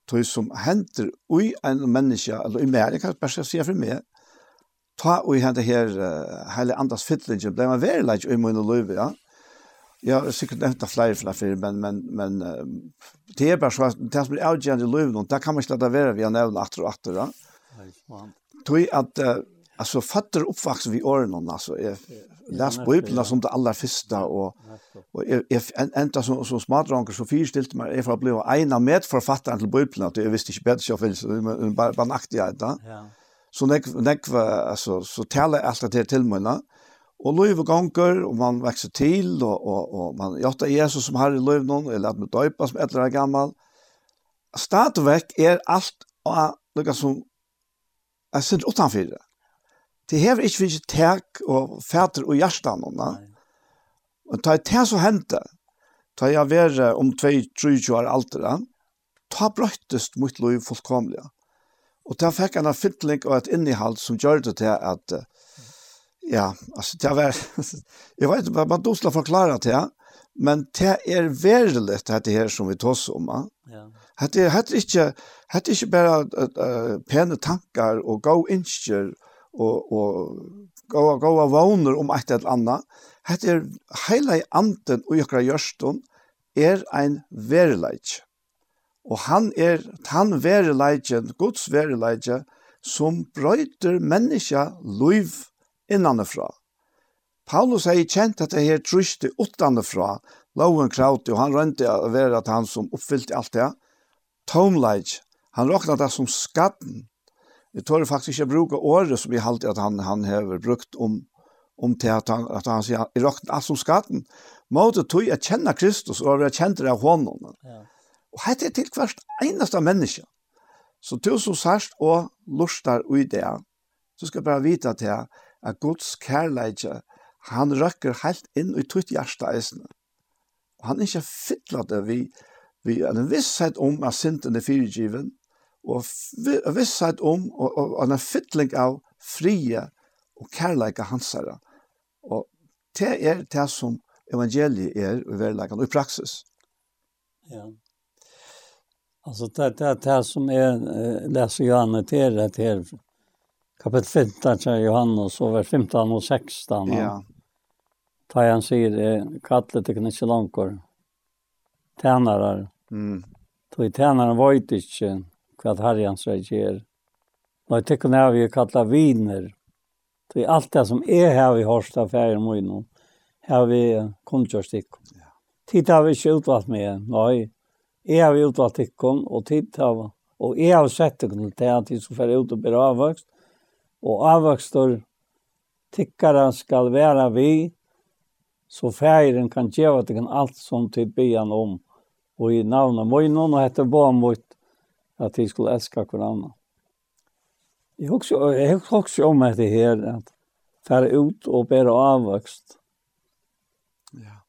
tog som henter ui en menneske, eller i mer, jeg kan bare si for meg, ta ui hente her uh, hele andas fytlingen, ble man veri leik ui måne løyve, ja. Jeg har sikkert nevnt det flere flere fyrir, men, men, men uh, det er bare så at det som er avgjende i løyve, det kan man ikke lade være vi har nevnt atter og atter, ja. Tog at uh, Alltså fatter uppvaxt vi åren alltså är läs bibeln som det allra första och och jag ända som som smartranker så fyrstilt man jag får bli en av med författaren till bibeln att jag visste inte bättre jag finns bara bara naktighet där. Ja. Så näck näck alltså så tälla allt det till mig Og løyve gonger, og man vekser til, og, og, og man gjør Jesus som har i løyve noen, eller at man døypa som etter er gammal. Stadvekk er alt, og lukka som, jeg utanför utanfyrir det hever ikke finnes tek og fæter og hjertan henne. Og ta det så hendte, ta jeg være om 2-3 år alder, ta brøttest mot lov fullkomlige. Og ta fikk en fytling og et innehald som gjør det til at, ja, altså, det var, jeg vet ikke, man dosla forklare til, men det er verlig det her som vi tås om. Ja. Det er ikke, det er ikke bare uh, pene tankar og gå innskjer, og og, og gå gåa våner om et eller annet. Hette er heile i anden og jøkra gjørstun er ein verileik. Og han er han verileiken, Guds verileike, som brøyter menneska liv innanifra. Paulus har kjent at det her truste utanifra, loven krauti, og han rønte å være at han som oppfyllte alt det, tomleik, han råkna det som skatten, Jeg tror faktisk ikke bruke året som jeg halt at han han har brukt om om til at han at han sier, jeg rakt alt som skatten Måte tog jeg kjenne Kristus og jeg kjente det av hånden. Ja. Og hette det til kvart eneste menneske. Så du som sørst og lustar ui det, så skal bare vite til at Guds kærleidje, han røkker helt inn i tutt hjerte eisene. Og han er ikke fytlet det vi, vi er en visshet om at synden er fyrirgiven, og visshet om og, og, og en fytling av frie og kærleika hansara. Og det er det som evangeliet er i verleikan og i praksis. Ja. Alltså det det det som är läser Johannes till det här kapitel 15 så Johannes och vers 15 och 16. Ja. Ta han säger kallet till knäcke långkor. Tjänarar. Mm. Tog tjänaren var inte vad Harjans reger. När tycker när vi kallar viner. Det är allt det som är här vi har stått affärer med nu. Här vi kontorsstick. Ja. Tid har vi inte utvalt med. Nej. jeg har vi utvalt tikkon og tid har och jeg har sett det til at de som fer ut och bli avväxt. Och avväxter tikkara skal vara vi så färgen kan gjøre det alt allt som tid be om och i navnet mojnon och heter barn mot att de skulle älska hverandre. Jeg husker jag också om att her, at att ut og bära avvokst. Ja.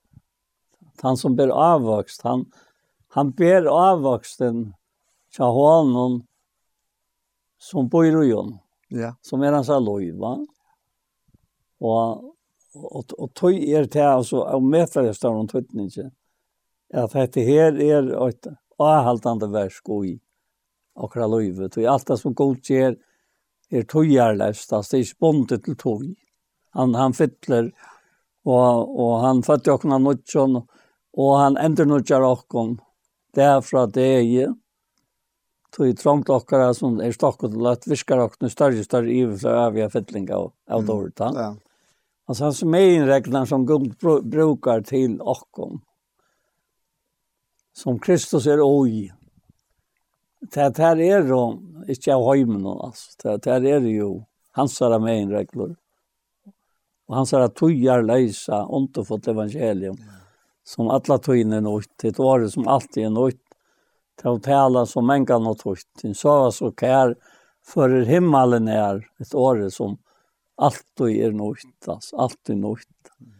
Han som bär avvokst, han han ber avväxten tja honom som bor i honom. Ja. Som er hans alloj, va? Og, og, og tøy er til altså og metar jeg står om tøytningen, At dette her er et avhaltande versk og i akkurat løyve. Og alt det som god gjør er tøyerløst, altså det er spondet til tøy. Han, han fytler, og, og han fattig okna nødtjon, og han ender nødtjar derfra det er tog trångt okkara som er stokket til at viskar okkene større, større iver av avgjør fytling av, av dårta. Ja. Altså hans meginregler som Gud brukar til okkon. Som Kristus er oi, det här är då, inte av hojmen alltså, det här är ju hans här meginregler. Och hans här tojar lösa, inte fått evangelium. Som alla tojna är nått, det var det som alltid är nått. Det att tala som mänga något hört. Det sa så kär för himmelen är ett år som alltid är nått, alltså alltid nått. Mm.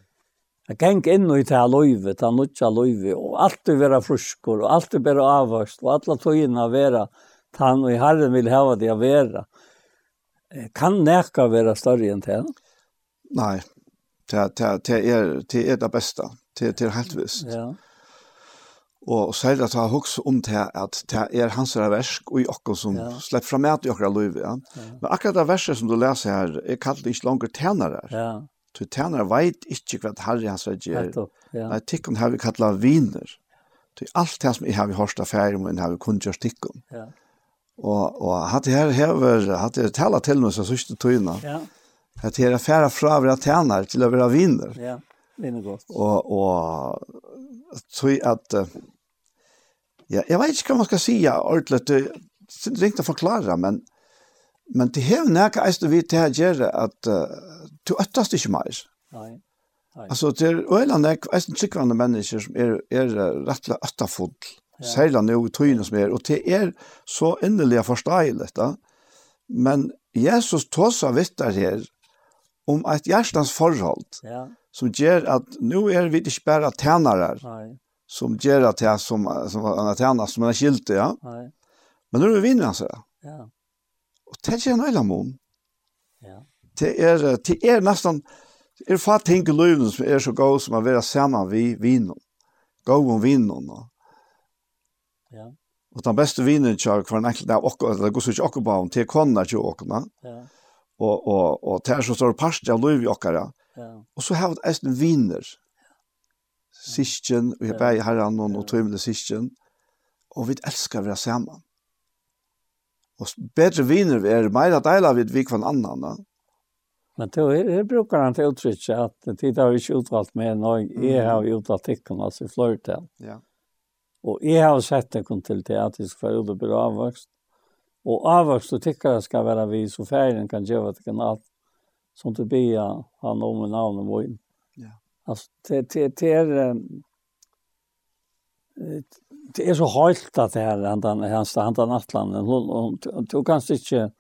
Jeg gikk inn i det her løyve, det nødja løyve, og alltid være fruskor, og alltid være avvast, og alle tøyene være han og herren vil hava det å være. Kan neka være større enn det? Nei, det, det, det, er, det er det beste, det, det er helt visst. Ja. Og særlig at jeg husker om det at det er hans versk og i okken som ja. slipper fram med i okker løyve. Ja. Men akkurat det verset som du leser her, er kallet ikke langer tænere. Ja Så tænare veit ikkje hva Herre hans vei gjer. Nei, tikkum har vi kalla viner. Så alt det som jeg har vi hørst affære om, enn har vi kun gjørst tikkum. Ja. Og, og hatt det her hever, hatt det tala til meg så sørste tøyna, ja. hatt det her affære fra å være tjener til å være viner. Ja, viner godt. Og, og tøy at, ja, jeg vet ikke hva man skal sija ordentlig, det er ikke å forklare, men, men det hever nekka eist vi til å gjøre at, uh, du øttast ikke mer. Nei. Altså, det er øyland jeg, jeg tryggvande ikke mennesker som er, er rett og øttafull, ja. særlig nå i tøyene som er, og det er så innelig forståelig, da. Men Jesus tås av vittar her om et hjertens forhold, ja. som gjør at nå er vi ikke bare tjenere Nei. som gjør at jeg som, som er tænere, som er skilt, ja. Nei. Men nå er vi vinner, altså. Ja. Og det er ikke en øyland mån det er, det er nesten, det er fatt ting i livet som er så god som å være sammen vi vinen. God om vinen. Ja. Og den beste vinen kjører for en enkelt av åkken, eller går så ikke åkken på om, til kvannet til åkken. Ja. Og, og, og det er så stor parst av livet i åkere. Ja. Og så har vi eisen viner. Sistjen, og jeg ber i herren og, og tøymende sistjen. Og vi elsker å være sammen. Og bedre viner vi er, mer deiler vi vi kvann annan. Ja Men då är det brukar han uttrycka att tid har ju utvalt med någon och jag har utvalt tecken alltså flörten. Ja. Och jag har sett det kom till teatrisk att det bra avväxt. Och avväxt och tycker ska vara vi så färgen kan göra det kan allt som du be han om en namn och Ja. Alltså det det det är det är så halt att det här han han han atlan du kanske inte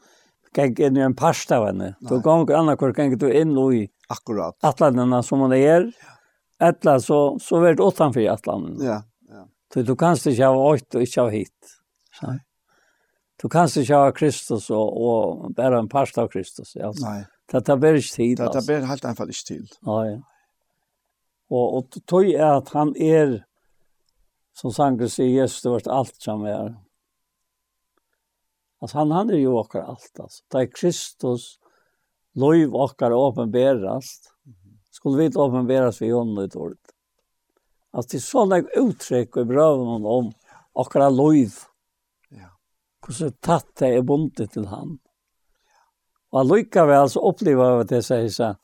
gikk inn i en pasta av henne. Du anna kvar gang du inn i Akkurat. atlandene som man er. Etla så, så vart det åttanfri. Ja, ja. Så du kanst ikke ha åkt og ikke ha hit. Så. Du kanst ikke ha Kristus og, og bare en parst av Kristus. Altså. Nei. Det tar bare ikke tid. Det tar ber helt enkelt ikke tid. Ja. Og, og tog er at han er, som Sanger sier, Jesus, det var alt som er. Altså, han han er jo okkar alt, altså. Det er Kristus lov okkar åpenberast. Skulle vi ikke åpenberast vi ånden ett ord. Altså, det er är sådana uttryck i bröven om okkar lov. Ja. Hur tatt det er bundet til han. Och lycka vi alltså uppleva att det sier så.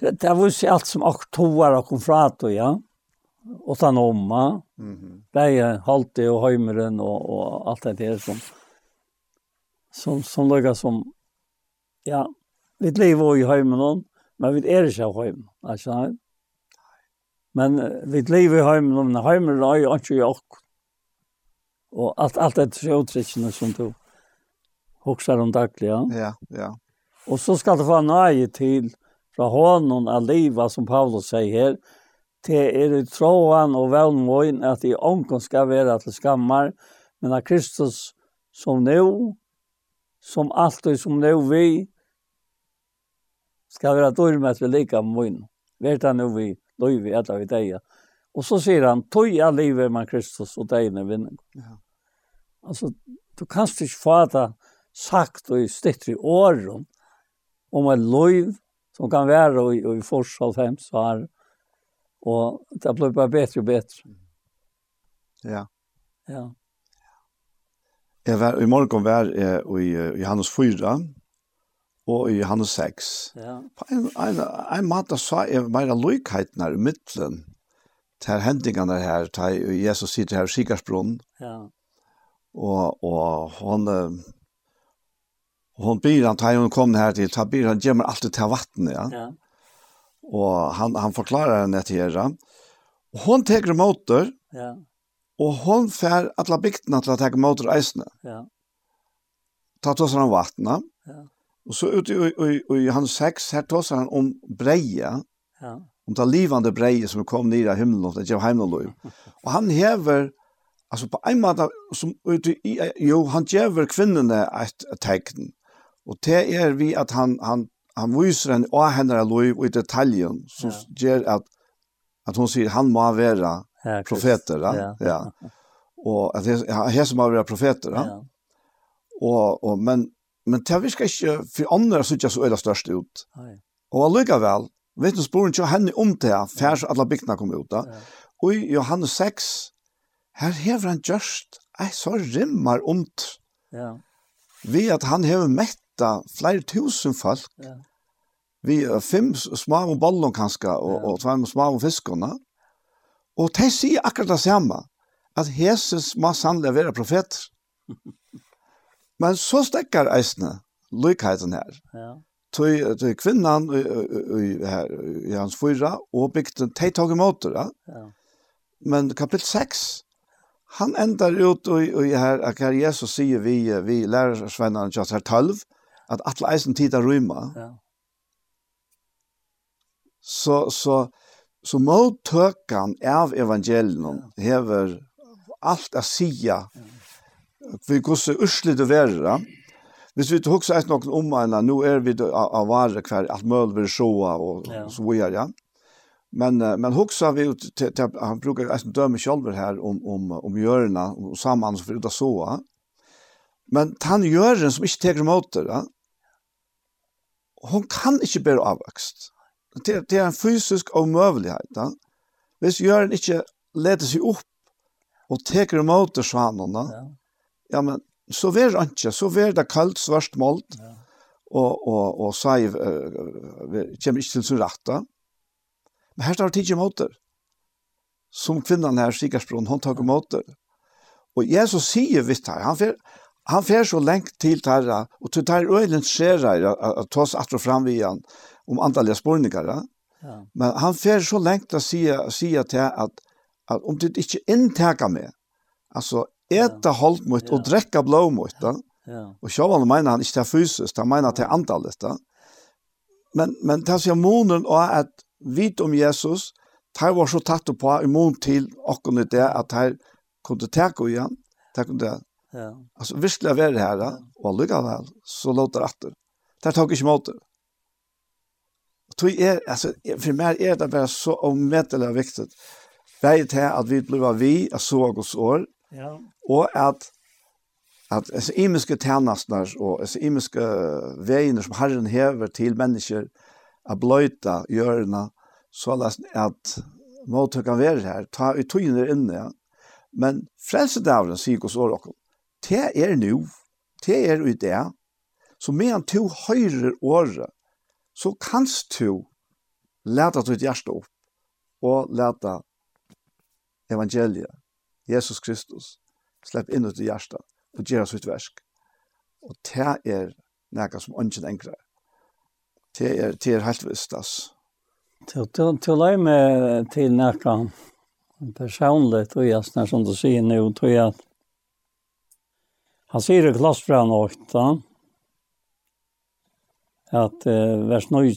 Det, det var ju allt som åker toar och kom frato, ja. Mm och sen omma. Mhm. Bäge halte och hemmeren och och allt det där som som som lägger som ja, vi lever i hemmen men vi är inte hem. Alltså Men vi lever i hemmen om hemmen är ju inte jag. Och allt allt det så som du huxar om dagligen. Ja, ja. ja. Och så ska det få nöje till från honom att leva som Paulus säger här det er i tråan og velmån at i ånken skal være til skammar, men at Kristus som nå, som alltid som nå vi, skal være dyrmet vi lika mån. Vet han nå vi, løy vi, etter vi deg. Og så sier han, tog av livet man Kristus og deiene vinning. Ja. Altså, du kan ikke få det sagt og stitt i åren om et løy som kan være i, i forskjell fem så her, Og det blev bare bedre og bedre. Ja. Ja. Jeg var i morgen var jeg i Johannes 4 og i Johannes 6. Ja. På en en en måte så er mer lykheten her i midtelen til hendingene her, til Jesus sitter her i Sikarsbron. Ja. Og, og hon hon byr han til hun kom här til tar byr han gjemmer alltid til vattnet ja. Ja Og han han forklarer henne til Hera. Och hon tar emot Ja. Och hon fär alla bygderna till att ta motor eisene. Ja. Ta oss han vattna. Ja. Och så ute i, i, i hans sex her tar han om breja. Ja. Om det livande breie som kom ner i himlen och det gav himlen Och han häver alltså på en måte som ute i jo han gjør kvinnorna et tegn. Och det är vi att han han han viser en av henne lov i detaljen, som ja. gjør at, at hun sier han må være ja, profeter. Ja. ja. Og at han som må være profeter. Ja. Og, og, men, men det virker ikke for andre synes jeg så øyne størst ut. Nei. Og allikevel, vet du, sporen ikke henne om det, før alle bygdene kom ut. Da. Ja. Og i Johannes 6, her hever han just, jeg så rymmer omt. Ja. Ved at han hever mett møtta flere tusen folk, ja. vi er fem små og bollen kanskje, og, ja. og tvær små og fiskene, og de sier akkurat det samme, at Jesus må sannelig være profet. Men så stekker eisene, lykheten her. Ja. Tøy, tøy kvinnan i, i, her, i hans fyra, og bygde de tog imot det. Ja. Men kapittel 6, han endar ut i, i her, at her Jesus sier vi, vi lærer svennene til oss her 12, at alla eisen tid er rymma. Ja. Så så så mottøkan av evangelion ja. hever alt a sia vi gosse usli det verra Hvis vi tok seg noen om anna, nu er vi av vare hver, alt møl vil sjåa og ja. så videre, ja. Men, men hugsa vi ut, til, til, han brukar eit døme sjolver her om, om, om hjørna og saman som vi ut av sjåa. Men han gjør som ikke teker mot det, ja? hun kan ikke bære avvokst. Det, det er en fysisk omøvelighet. Ja? Hvis gjøren ikke leder seg opp og teker mot det svanene, ja. ja, men så vær det ikke, så vær det kaldt, svart målt, ja. og, og, og seiv uh, kommer ikke til sin rette. Men her står det ikke mot det. Som kvinnan her, Sikarsbron, hun tar mot det. Og Jesus sier vidt her, han, fer, han fer så lengt til tarra, og til tarra øylen skjer at ta oss atro fram vi han om antallet spårningare. Ja. Men han fer så lengt å si sige til at, at om du ikke innteker meg, altså eta ja. holdt mot og drekka blå mot, da. Ja. Og sjåvan mener han ikke til fysisk, han mener til antallet, da. Men, men det sier månen og at vit om Jesus, det var så tatt på i mån til akkurat det at her kunne teke igjen, det kunne Ja. Alltså visst lär det här och alla väl så låter åter. Där tar jag inte det. Och tog är alltså för mig är det bara så omätligt viktigt. Vet här att vi blir vi är så oss år. Ja. Och att att alltså imiska tjänastnar och alltså imiska vägar som Herren häver till människor att blöta görna så att mot kan vara här ta i tojer inne. Men frälsedavlen sier oss år och det er nu, det er i det, så medan to høyre året, så kanst to leta ditt hjerte opp, og leta evangeliet, Jesus Kristus, slepp inn ut i hjertet, og gjøre sitt versk. Og det er noe som ønsken enkler. Det er, det er helt visst, ass. Til, til, til å med til noe personlig, tror jeg, som du sier nå, tror jeg at Han sier i klassbrann 8 at eh, vers 9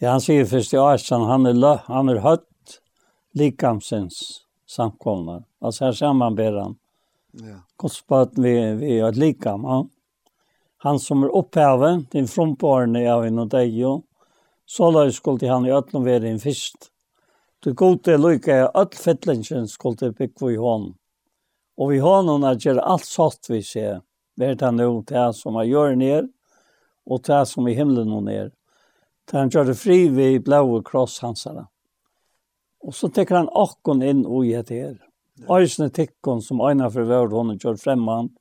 Ja, han sier først i Asan, han er, lø, han er høtt likamsins samkommer. Altså her sammanber han. Ja. Godspøten vi, vi er et likam. Ja. Han som er opphavet, din frompårene av en og deg jo, så la jeg skulle han i øtlen være en fyrst. Du gode lykke er øtl fettlingen skulle bygge i hånden. Og vi har noen at gjøre alt sånt vi ser. Vært han jo det som han gjør ned, og det som i himmelen og ned. Det han gjør det fri vi blåe krosshansene. Og så tekker han akkon inn og i et her. Øysene tikkon som øyne for vår hånden gjør fremman,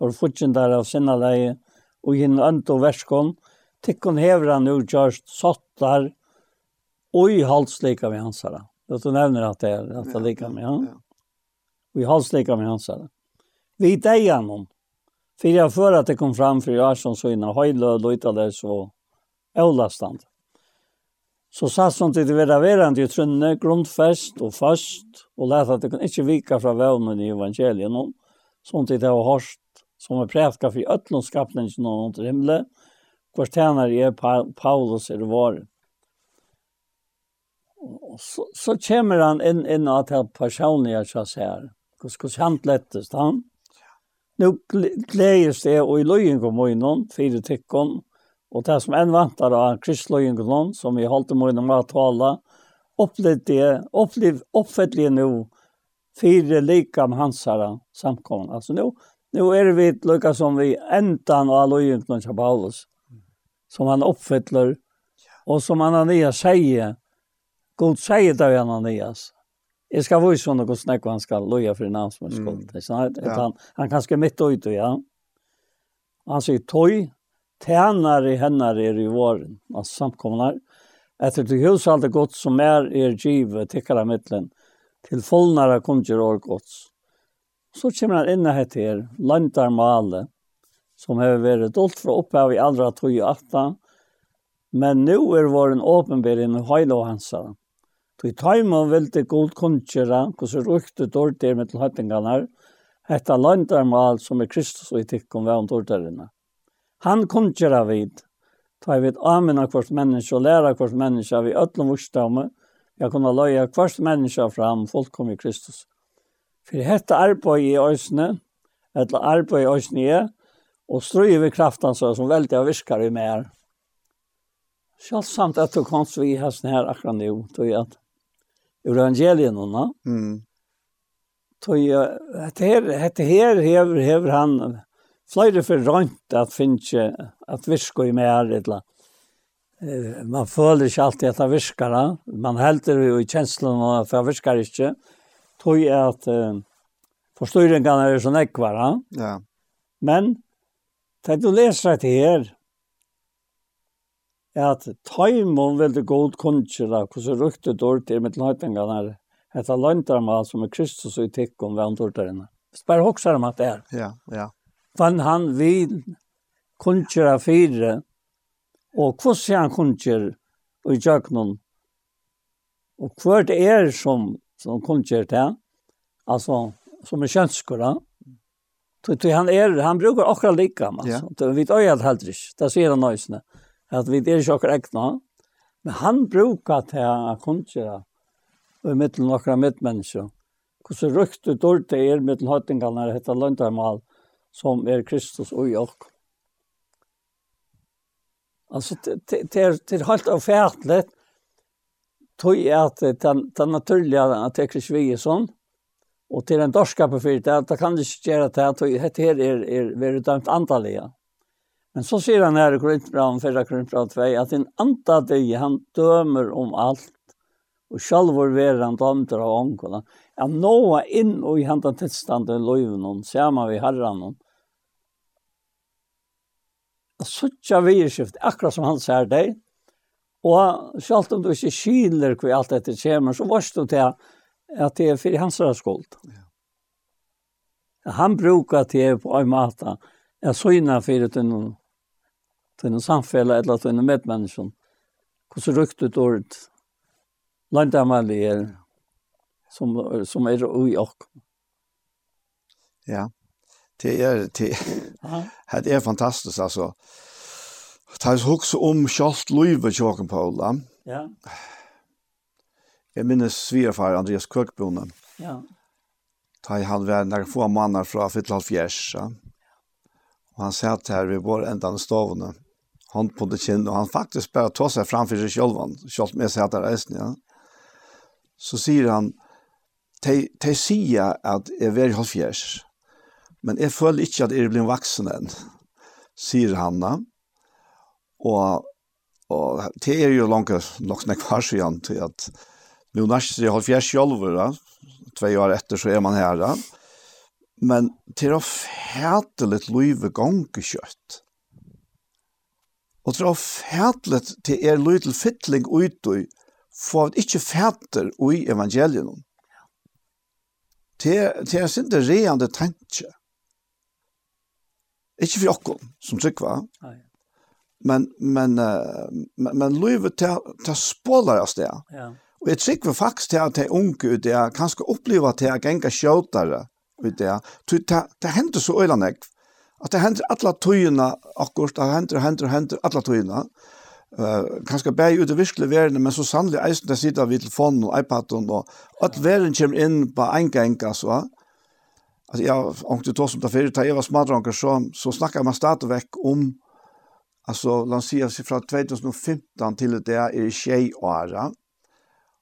og fortjen der av sinne leie, og hinn ønt og verskon, tikkon hever han jo gjørst sottar, og i halslika vi hansara. Du nevner at det er at det er lika med, ja. ja vi halslikar med hans her. Vi deg om for jeg før at det kom fram for Jarsson så innan høylø, løytale, så avlastand. Så satt sånn til det vera verand i trunne, grundfest og fast, og lærte at det kan ikke vika fra vevnen i evangelien, og sånn til det var hårst, som er prætka for øtlån skapningen og under himmelen, hvor tjener er Paulus er varen. Og så, så kommer han inn, inn at det personlige seg her hvordan ska han lättast han Nå gledes det og i löjen kom och innan fyra tyckon och det som en vantar av kristlöjen kom som vi holdt om innan var tala upplevde det nå, fire lika med likam hansara samkomna Altså nå, nå er vi lika som vi endan av löjen kom till Paulus som han oppfettler, og som Ananias sier, God sier det Ananias. Jag ska vara ju sån och snack vad han ska loja för namn som skuld. Det så han han kanske mitt ut ja. Han sier, tøy, tärnar i hennar er i våren. Man samkomnar Etter til hus allt gott som er er givet, tikkar av mitten til fullnare kommer og gott. Så kommer han inn här till landar male som har vært dolt fra opphav i andra tog i åtta. Men nu er våren åpenbar i hela hansa. Tui taimon vildi god kundkjera hos er uktu dordir med tilhattingarnar, etta landarmal som er Kristus og i tikkum vevn dordarina. Han kundkjera vid, ta vid amina kvart menneske og læra kvart menneske vi öllum vursdame, ja kunna loja kvart menneske fram fullkom i Kristus. Fyrir hetta arbeid i òsne, etla arbeid i òsne er, og strøy vi kraftan så som veldig av virkar i mer. Sjálfsamt at du komst vi hæsne her akkurat nu, tog jeg at evangelien hon. Mm. Tøy at her at her hever hever han flyr for runt at finna at viska i mer eller eh man føler ikke alltid at det virker da. Man helder jo i kjenslen at det virker ikke. Tøy at eh, forstyrringene er sånn ekvar da. Ja. Men, tenk du leser dette her, at taimon veldig god kunnskjera, hvordan rukte dårlig i mitt her, etter løyndarmal som er Kristus og i tikkum ved andortarina. Spær hoksar om at det er. Ja, ja. Men han vid kunnskjera fire, og hvordan han kunnskjer og i tjøknun, og hver det er som, som kunnskjer til, altså som er kjønnskora, Tui han er han brukar akkurat lika man. Ja. Vi vet ju helt Det ser han nöjsne at vi det er ikke akkurat egna, men han brukar til å kundgjøre i midten av akkurat midtmennesker. Hvordan røkte dårlig det er midten høytingene det heter løndarmal som er Kristus og Jokk. Altså, det er helt avfærdelig tog at det naturlige at det er ikke vi er og til en dorskap for det, da kan ikke gjøre det, at dette her er, er, er, er dømt antallige. Men så sier han her i Korintbraun, 4 Korintbraun 2, at en anta døye, han dømer om alt, og selv sjalvor verer han dømter av ångkona. Han nå inn og i handa tilstanden i loven om, saman vi herren. herran om. Suttja virskift, akkurat som han sier deg, og selv om du ikke skiler hva alt dette kommer, så varst du til at det er for hans skuld. Ja. Han brukar til på en måte, jeg syna for det noen til en samfälla eller til en medmänniskan. Hvordan så rykt ut ordet landamalier som som er i och. Ja. Det er, det det er fantastisk, altså. Det är också om Charles Louis Jochen Paula. Ja. Jeg minnes svigerfar Andreas Kvökbonen. Ja. Ta han var några få mannar från Fittalfjärs. Ja. Og han satt her ved vår enda stovene hånd på det kinn, og han faktisk bare tar seg framfor seg selv, han kjølt med seg etter reisen, ja. Så sier han, de, de sier at jeg er halvfjers, men jeg føler ikke at jeg blir vaksen enn, sier han da. Og, og det er jo langt nok snakk var siden til at nu nærmest er jeg halvfjers selv, da. Tve år etter så er man her, da. Men til å fæte litt løyve gongekjøtt, Og det er fætlet til er løy til fytling utøy, for at ikke fæter ui evangelien. Til, til er sinde reande tenkje. tanke. Ikke for okken, som trykva. Nei. men, men, men, men løyve til, til spåler av sted. Ja. Og jeg trykker faktisk til at de unge ut det, kanskje opplever til at jeg ganger skjøtere ut det. Det, det, det hender så øyne jeg, at det hender alla tøyene akkurat, det hender, hender, hender, alla tøyene. Uh, kanskje bare ut i virkelig verden, men så sannelig eisen der sitter vi telefonen og iPaden, og at verden kommer inn på en gang, altså. Altså, jeg har du tog som det fyrir, da jeg var smadranker, så, så snakker man stadigvæk om, altså, la oss si, fra 2015 til det er tjej året,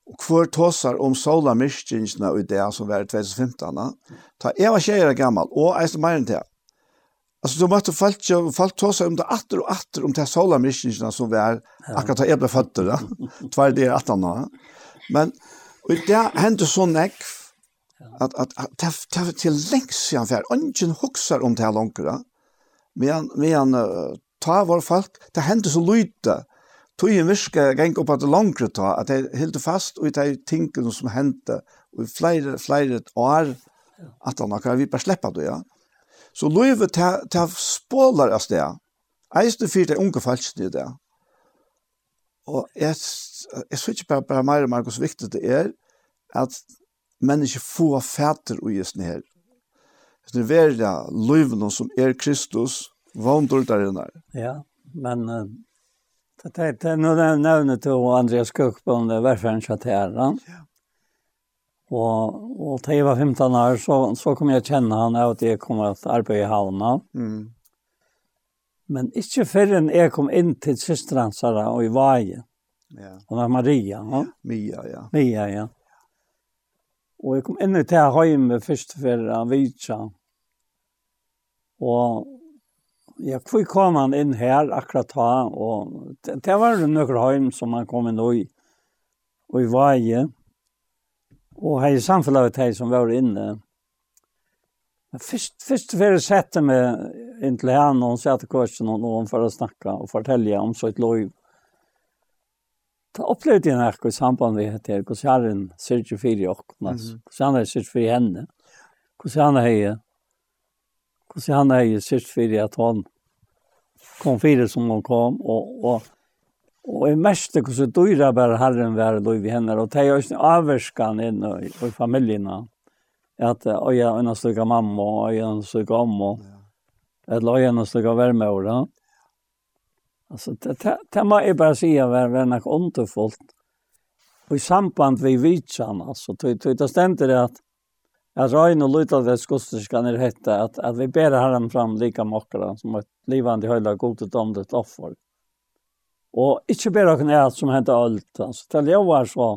Og hvor tåsar om sola mystingsna i det som var i 2015, ta jeg var tjejer gammal, og eisen mer enn det, Alltså så måste folk folk ta sig om det åter och åter om det sola missionen som var akkurat ta blev fötter då. Två det är att han Men och det hände så näck att att ta till längs jag för ingen huxar om det här långt då. Men men ta var folk det hände så lite. Tog en viska gäng upp att långt ta att det helt fast och det tinken som hände och flyr flera år att han kan vi bara släppa då ja. Så løyve til spåler av sted. Eiste fyrt er unge falskene i det. Og jeg, jeg synes ikke bare, bare mer og mer hvor viktig det er at mennesker får fæter og gjestene her. Det er det løyvene som er Kristus, vondor der inne. Ja, men uh, det er noe nevnet til Andreas Køkbund, verferen satt her. Ja. Og, og til jeg var 15 år, så, så kom jeg kjenne han, og at jeg kom til arbeid i havna. Mm. Men ikke før jeg kom inn til søsteransere og i Vaje. Ja. Hun var Maria, no? Mia, ja. Mia, ja. Og jeg kom inn til Høyme først for han vidtja. Og ja, hvor kom han inn her akkurat da? Og det, det var noen høym som han kom inn i, og i Vaje. Mm Og her i samfunnet her som var inne, Men Først, først før jeg sette meg inn til henne, og hun sier til korsen, og hun får snakke og fortelle om så et lov. Da opplevde jeg noe i samband med dette, hvordan herren en syrke fire i åkken, hvordan jeg har syrke fire i henne, hvordan han er, hvordan han syrke fire i at hun kom fire som hun kom, og, og Og jeg mest det så dyra bara herren var lov i henne, og det er jo avverskan inn i, i familiene. At øye er en stykke mamma, og øye er en stykke amma, eller øye er en stykke vermeåra. Altså, det må jeg bare si at det er nok underfullt. Og i samband vi vitsan, altså, det stender det at Alltså Röjn och Lutal det skosterskan det hette att, att vi ber herren fram lika mockra som ett livande höjda godet om det offer. Mm. Og ikke bare kan jeg som hente alt. Altså, det er var så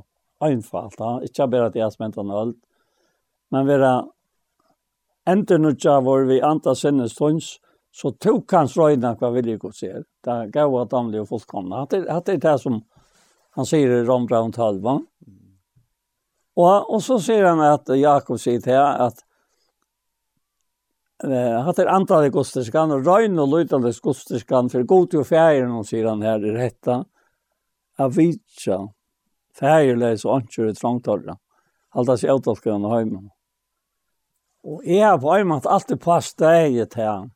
einfalt. Ja. Ikke bare at jeg som hente alt. Men vera enter nutja var vi anta sinne stunds, så tok hans røyna hva vil jeg god ser. Det er gav at han ble fullkomna. Det er det som han sier i Rombraun 12. Og, og så sier han at Jakob sier til at Eh, hatt er antal gosterskan, og røyn og løytande gosterskan, for god til fjæren, og sier han her, er hetta, av vitsa, fjærleis og ansjur i trangtorra, halda seg avtalskene og heimen. Og jeg har på heimen at alt er pass deg til han,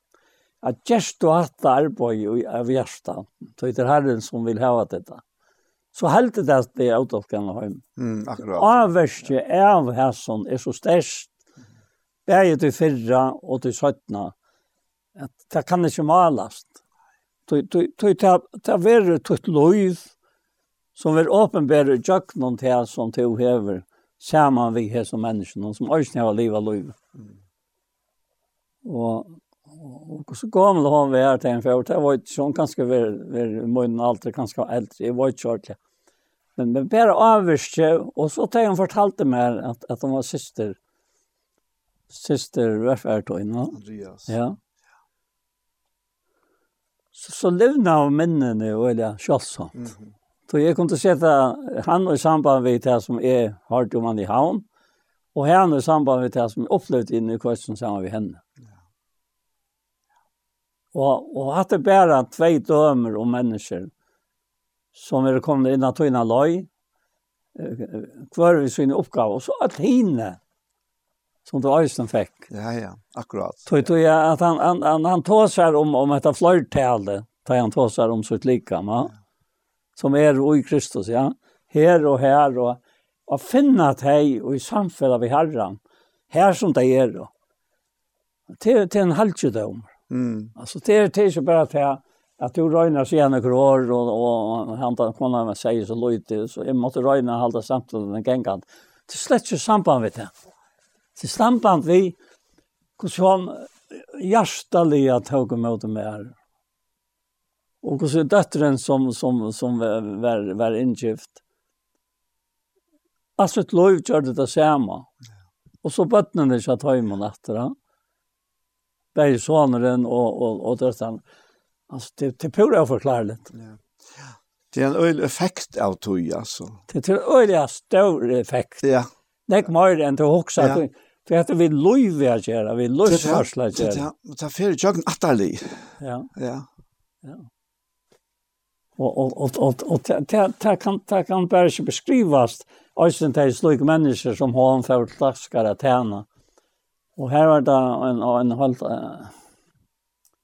at gjerst og hatt arbeid av hjersta, så er det herren som vil hava dette. Så heldt det at det er avtalskene og heimen. Mm, akkurat. Avverste av hæsson er så størst, bæði til fyrra og til søttna, at det kan ikke malast. Det er verður tutt lov som vil åpenbære jøknum til som til hever saman vi her som menneskene, som også har livet lov. Og og så gammel har vi her til en fjord. Det var ikke inte sån ganska vid munnen alltid ganska eldre. Jeg var ikke ordentlig. Men, men bare avvärste. og så tog hon fortalte meg at, at hon var syster syster Røfærtøyna. Andreas. Ja. Så, så levna av minnene og eller kjølsomt. Mm -hmm. Så jeg kom til å sette han i samband med det som er hardt om han i havn, og han i samband med det som er opplevd inn i korsen sammen med henne. Ja. Og, og at det bare tve dømer om mennesker som er kommet inn av tøyne løy, hver vi sin oppgave, og så at henne som du Øystein fikk. Ja, ja, akkurat. Tog du ja, at han, han, han, han tåsar om, om dette flørtale, da han tåsar om sitt likam, ja. som er i Kristus, ja. Her og her, og, og finne at og i samfunnet vi Herren. her som det er, og. Til, til en halvtjedom. Mm. Altså, det er ikke bare at jeg, at du røyner seg henne år, og, og han kunne med seg så løyte, så jeg måtte røyne og holde samtalen den gengen. Det er slett ikke samband med det til samband vi hvordan han hjertelig tog med meg. Og hvordan døtteren som, som, som var, var inngift. Alltså ett lov gjorde det det samma. Och så bötnen det jag tar imon efter han. Bär sonen och, och, och döttern. Alltså det, det är pura jag förklarar lite. Ja. Det är en öjlig effekt av tog alltså. Det är en öjlig stor effekt. Ja. Det är mer än det också. Ja. Det heter vi lov vi gör, vi lov lovsvarsler gjøre. Det, det, det för jag jøkken atterlig. Ja. Ja. ja. Och och och och og det, det, kan, det kan bara ikke beskrivas Alltså det är slik människor som har en for klaskere tjene. Och här var det en, en halvt,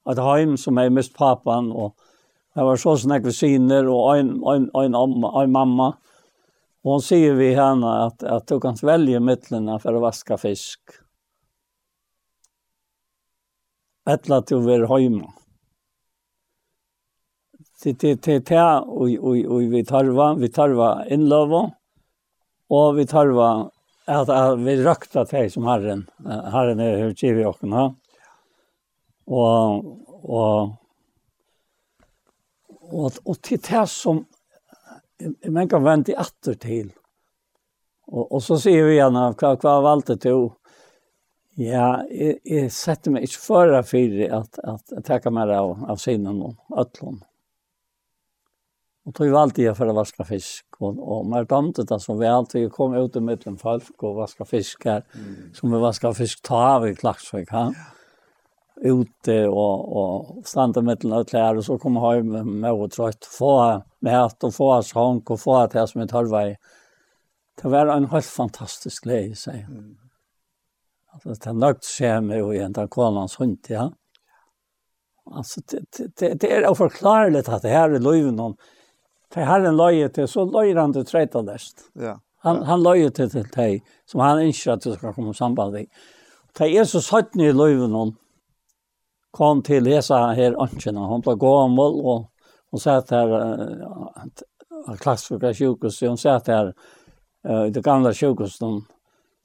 ett hem som är mist papan, och Det var så snakk ved syner, og en, en, en, en, en mamma, Och hon säger vi henne att, att du kan välja mittlerna för att vaska fisk. Eller att du vill hemma. Det det det det och och och vi tarva vi tarva inlöva och vi tarva att, att vi rökta till som Herren Herren är hur tjej vi åken ha. Och och och och till det som man kan vänta åter till. Och, och så ser vi av vad, vad valde du? Ja, jag, jag sätter mig inte förra för att, att tacka mig av, av sinnen och øtlån. Og tog valde jeg för att vaska fisk. Och, och mer damte det så vi alltid kom ut i mitten folk och vaske fisk her. Mm. Som vi vaske fisk ta av i Klaxvik. Ja ute och och standa mellan alla og så kom hem med och trött få med att och få oss hank och få att det som ett halvväg. Det var en helt fantastisk glädje, säger jag. Mm. Alltså, det nöjt sig med och egentligen konans hund, ja. Alltså, det, det, det är oförklarligt att det här er løyven om Det här en löje till, så løyer han till tretadest. Ja. Han, han løyer till til deg, som han inte att du ska komma samband i. Det är så sött i løyven om kom till Hesa här ånden, han blev gammel och Hon satt här, äh, klassiska sjukhus, hon satt här äh, i det gamla sjukhuset. Hon,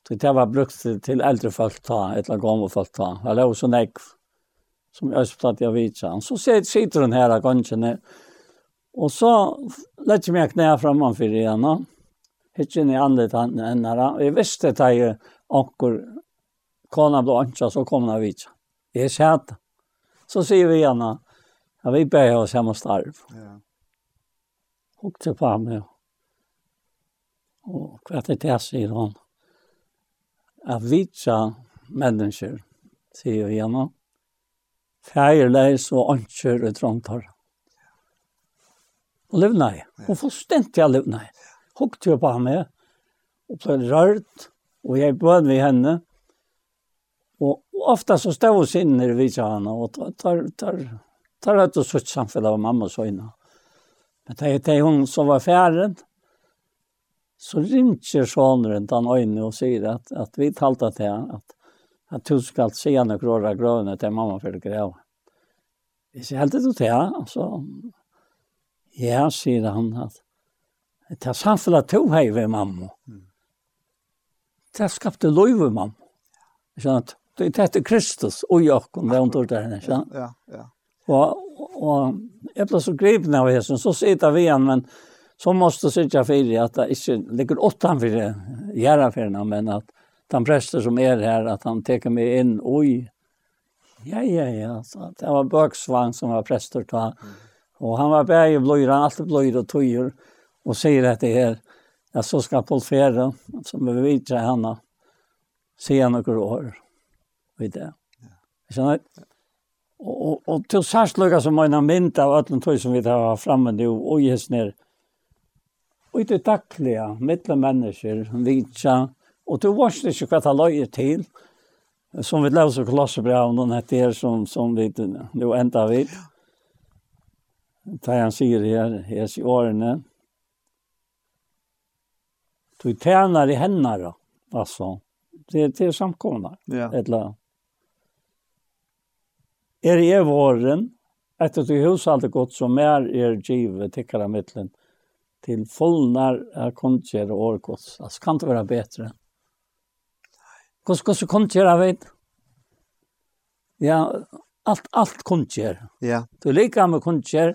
det var brukt till, till äldre folk ta, et eller gamla folk ta. Det låg så nekv, som jag östplatt jag vidsa. Så sitter hon här gången. Och så lägger jag mig knä framför henne. Hittar i andet henne. Jag visste att jag anker kona blå ancha så kom hon Jeg Jag det. Så sier vi henne, Ja, vi började ha samma starv. Ja. Och till på Og hva kvart det tess i hon. Att vitsa mennesker, sier vi gärna. Feierleis og anker og trångtar. Og levna i. Och fullständigt jag levna i. Hugg till på meg. Og ble rørt. Og jeg bød vid henne. Og ofta så stod hon inne i vitsa henne. Og tar, tar, tar tar det så sutt samfälle av mamma så innan. Men det är hon som var färdig. Så rinner sonen den ögonen och säger att, att vi talade till henne att, att du ska se henne gråra gröna till mamma för att gräva. Vi ser helt ut till honom. Så, ja, säger han att det är samfälle tog här vid mamma. Det skapte lov vid mamma. Så att det är Kristus och jag kom runt där. Ja, ja, ja. Och og jeg ble så gripen av hästen så sitter vi igjen, men så måste sitta för att det inte ligger åttan för det göra för men att den präster som är här att han tar mig in oj ja ja ja så det var Böksvang som var präster då och han var bäge blöjor han alltid blöjor och tojor och säger att det är, ja, så ska Fere, som vi vet henne se några år vid det. Ja. Jag Og, og til særsløyga som møyna mynd av öllum tøy som vi tar framme nu, og i hessner, og i det daglige, mittle mennesker, vitsa, og du varst ikke hva ta løyer til, som vi lever så kolossebrav, noen heter som, som vi nu enda vid. Da han sier her, her i årene, du tjener i henne, altså, det, det er samkomna, ja. et eller annet. Er i våren, etter til hushalde godt som er er givet tikkere mittlen, til fullnar er kontkjer og årgods. Altså kan det være bedre. Hvordan hvordan kontkjer er vet? Ja, alt, alt kontkjer. Ja. Du liker med kontkjer.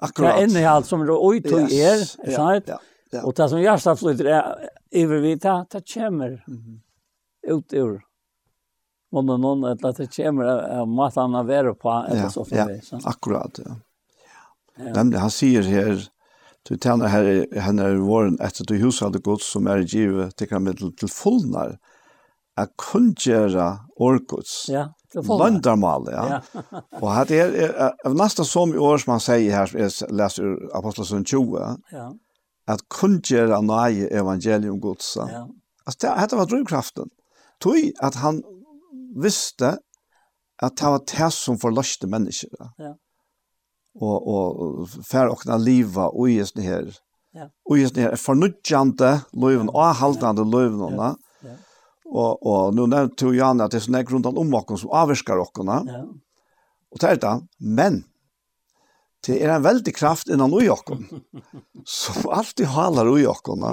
Akkurat. Det er innehalt som det oi tog er, yes. sant? Ja, ja. ja. Og det som hjertet flytter er, iver vi, det, det kommer mm ut ur og noen eller at det kommer av maten å være på, eller ja, så for det. Ja, akkurat, ja. Ja. Nemlig, han sier her, du tjener her, henne er våren etter du huset hadde gått som er givet til middel til fullnar, at kunngjøre årgods. Ja, til fullnar. Landarmal, ja. ja. og her er, er er nesten som i år som han sier her, som jeg leser ur Apostelsen 20, ja. at kunngjøre nøye evangelium godsa. Ja. Altså, det, dette var drivkraften. Tog at han visste at det var det som forløste mennesker. Ja. Og, og for å kunne leve og i sånne her, ja. og i sånne her fornødgjende løven, og haltende løven, ja. ja. og, og nå nevnte jo Jan at det er sånne grunn om omvakken som avvirker dere. Ja. Og det er det, men det er en veldig kraft innan ui okken, som alltid halar ui okken,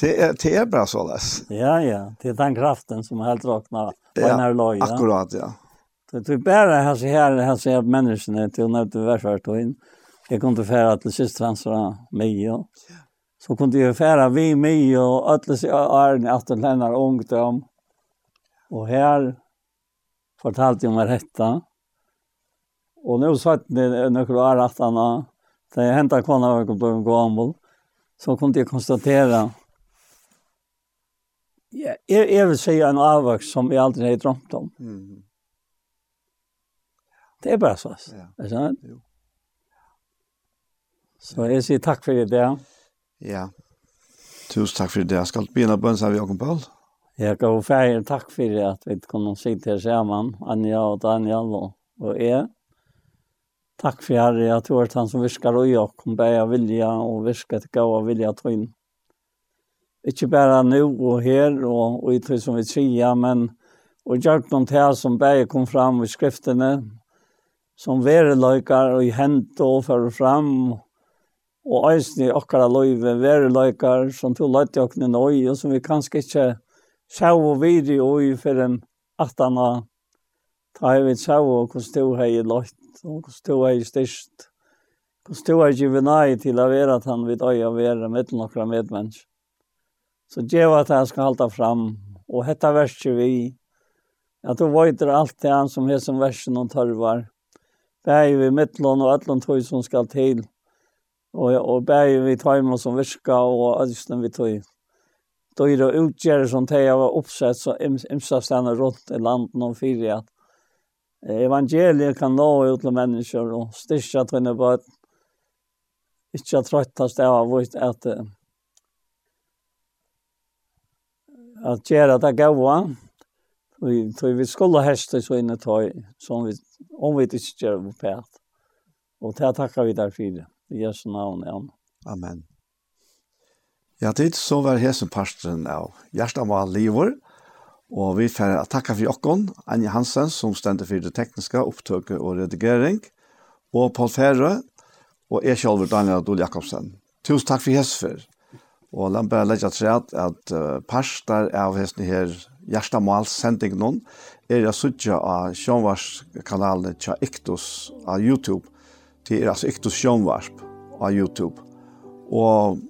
Det är, det är bra så läs. Ja, ja. Det är den kraften som helt raknar på ja, den här. Akkurat, ja. Det, det är bara här så här, här så här människorna till när du var svårt och in. Jag kunde färra till systransra mig och så kunde jag färra vi mig och alla så är ni att den här ungdom. Och här fortalte jag mig detta. Och nu satt det några år att han har det hända kvarna var jag på en gammal så kunde jag konstatera Ja, jeg, jeg vil si en avvaks som jeg aldri har drømt om. Mm. Det er bare så. Ja. Er det sant? Jo. Så jeg sier takk for det. Ja. Tusen takk for det. Jeg skal begynne på en sammen med Jakob Paul. Jeg går ferdig. Takk for det at vi kunne sitte her sammen, Anja og Daniel og, og jeg. Takk for det at tror at han som visker og jeg kom bare vilja og visker til å vilja tøyne. Ikke bare nå og her og, og i det som vi sier, men og gjør noen til som bare kom fram i skriftene, som være løyker og hent og fører fram, og eisen i okkara løyve være løyker som tog løyte åkne nøy, og som vi kanskje ikke sjau og vidi og i for en atana, ta hei vi sjau og hvordan du har i løyt, og hvordan du har i styrst, hvordan tog hei givet nei til å være at han vil øye å være med noen medmennesker. Så djeva at jeg skal halda fram, og hetta verset vi, at du vøyder alt det han som er som versen og tørvar, bæg vi mittlån og ætlån tog som skal til, og, og bæg vi tøyma som virka og ætlån vi tøy. Døyre og utgjere som tøy var oppsett, så imsa stedene rundt i landet og fyrir at evangeliet kan nå ut til mennesker og styrka tøyne bøten, ikke at trøttast av vårt at att göra det gåva. Vi tror vi skulle hästa så inne ta som vi om vi inte gör på pert. Och det tackar vi där för. I Jesu namn. Ja. Amen. Ja, det så var hesen pastoren av Gjerstamal Livor, og vi får takka for Jokkon, Anja Hansen, som stender for det tekniske opptøket og redigering, og Paul Færø, og jeg selv, Daniel Adol Jakobsen. Tusen takk for hesen. Og la meg bare legge til at, at uh, parster av hesten her Gjerstamåls sending noen er jeg suttet av Sjønvarskanalen til Iktus av YouTube. Det er altså Iktus sjånvarsp av YouTube. Og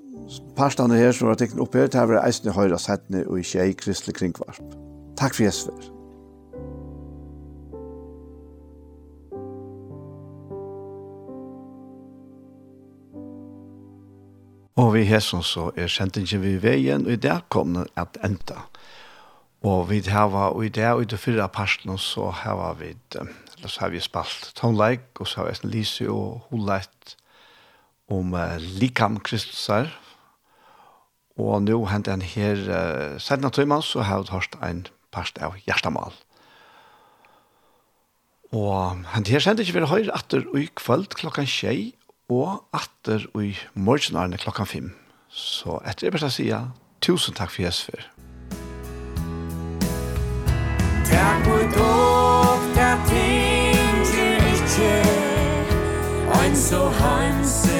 parstene her som har teknet opp her, det er eisen eisende høyre settene og ikke i kristelig kringvarsp. Takk for Jesper. Og vi hesson så er sendingen vi veien, og i det kom den at enda. Og vi hava, og i det, og i det fyrre parten, så hava vi, eller så har vi spalt tonleik, og så har vi en lise og hulleit om uh, likam kristusar. Og nå hent han her, uh, sendna tøyman, så har vi hørt en part av hjertamal. Og han her sendingen vi høyre atter og i kvöld klokkan tjei, og atter i morgenarne klokkan 5. Så etter det beste sida, tusen takk for Jesper. Takk for dog, der ting til ikke, ein så heimsig.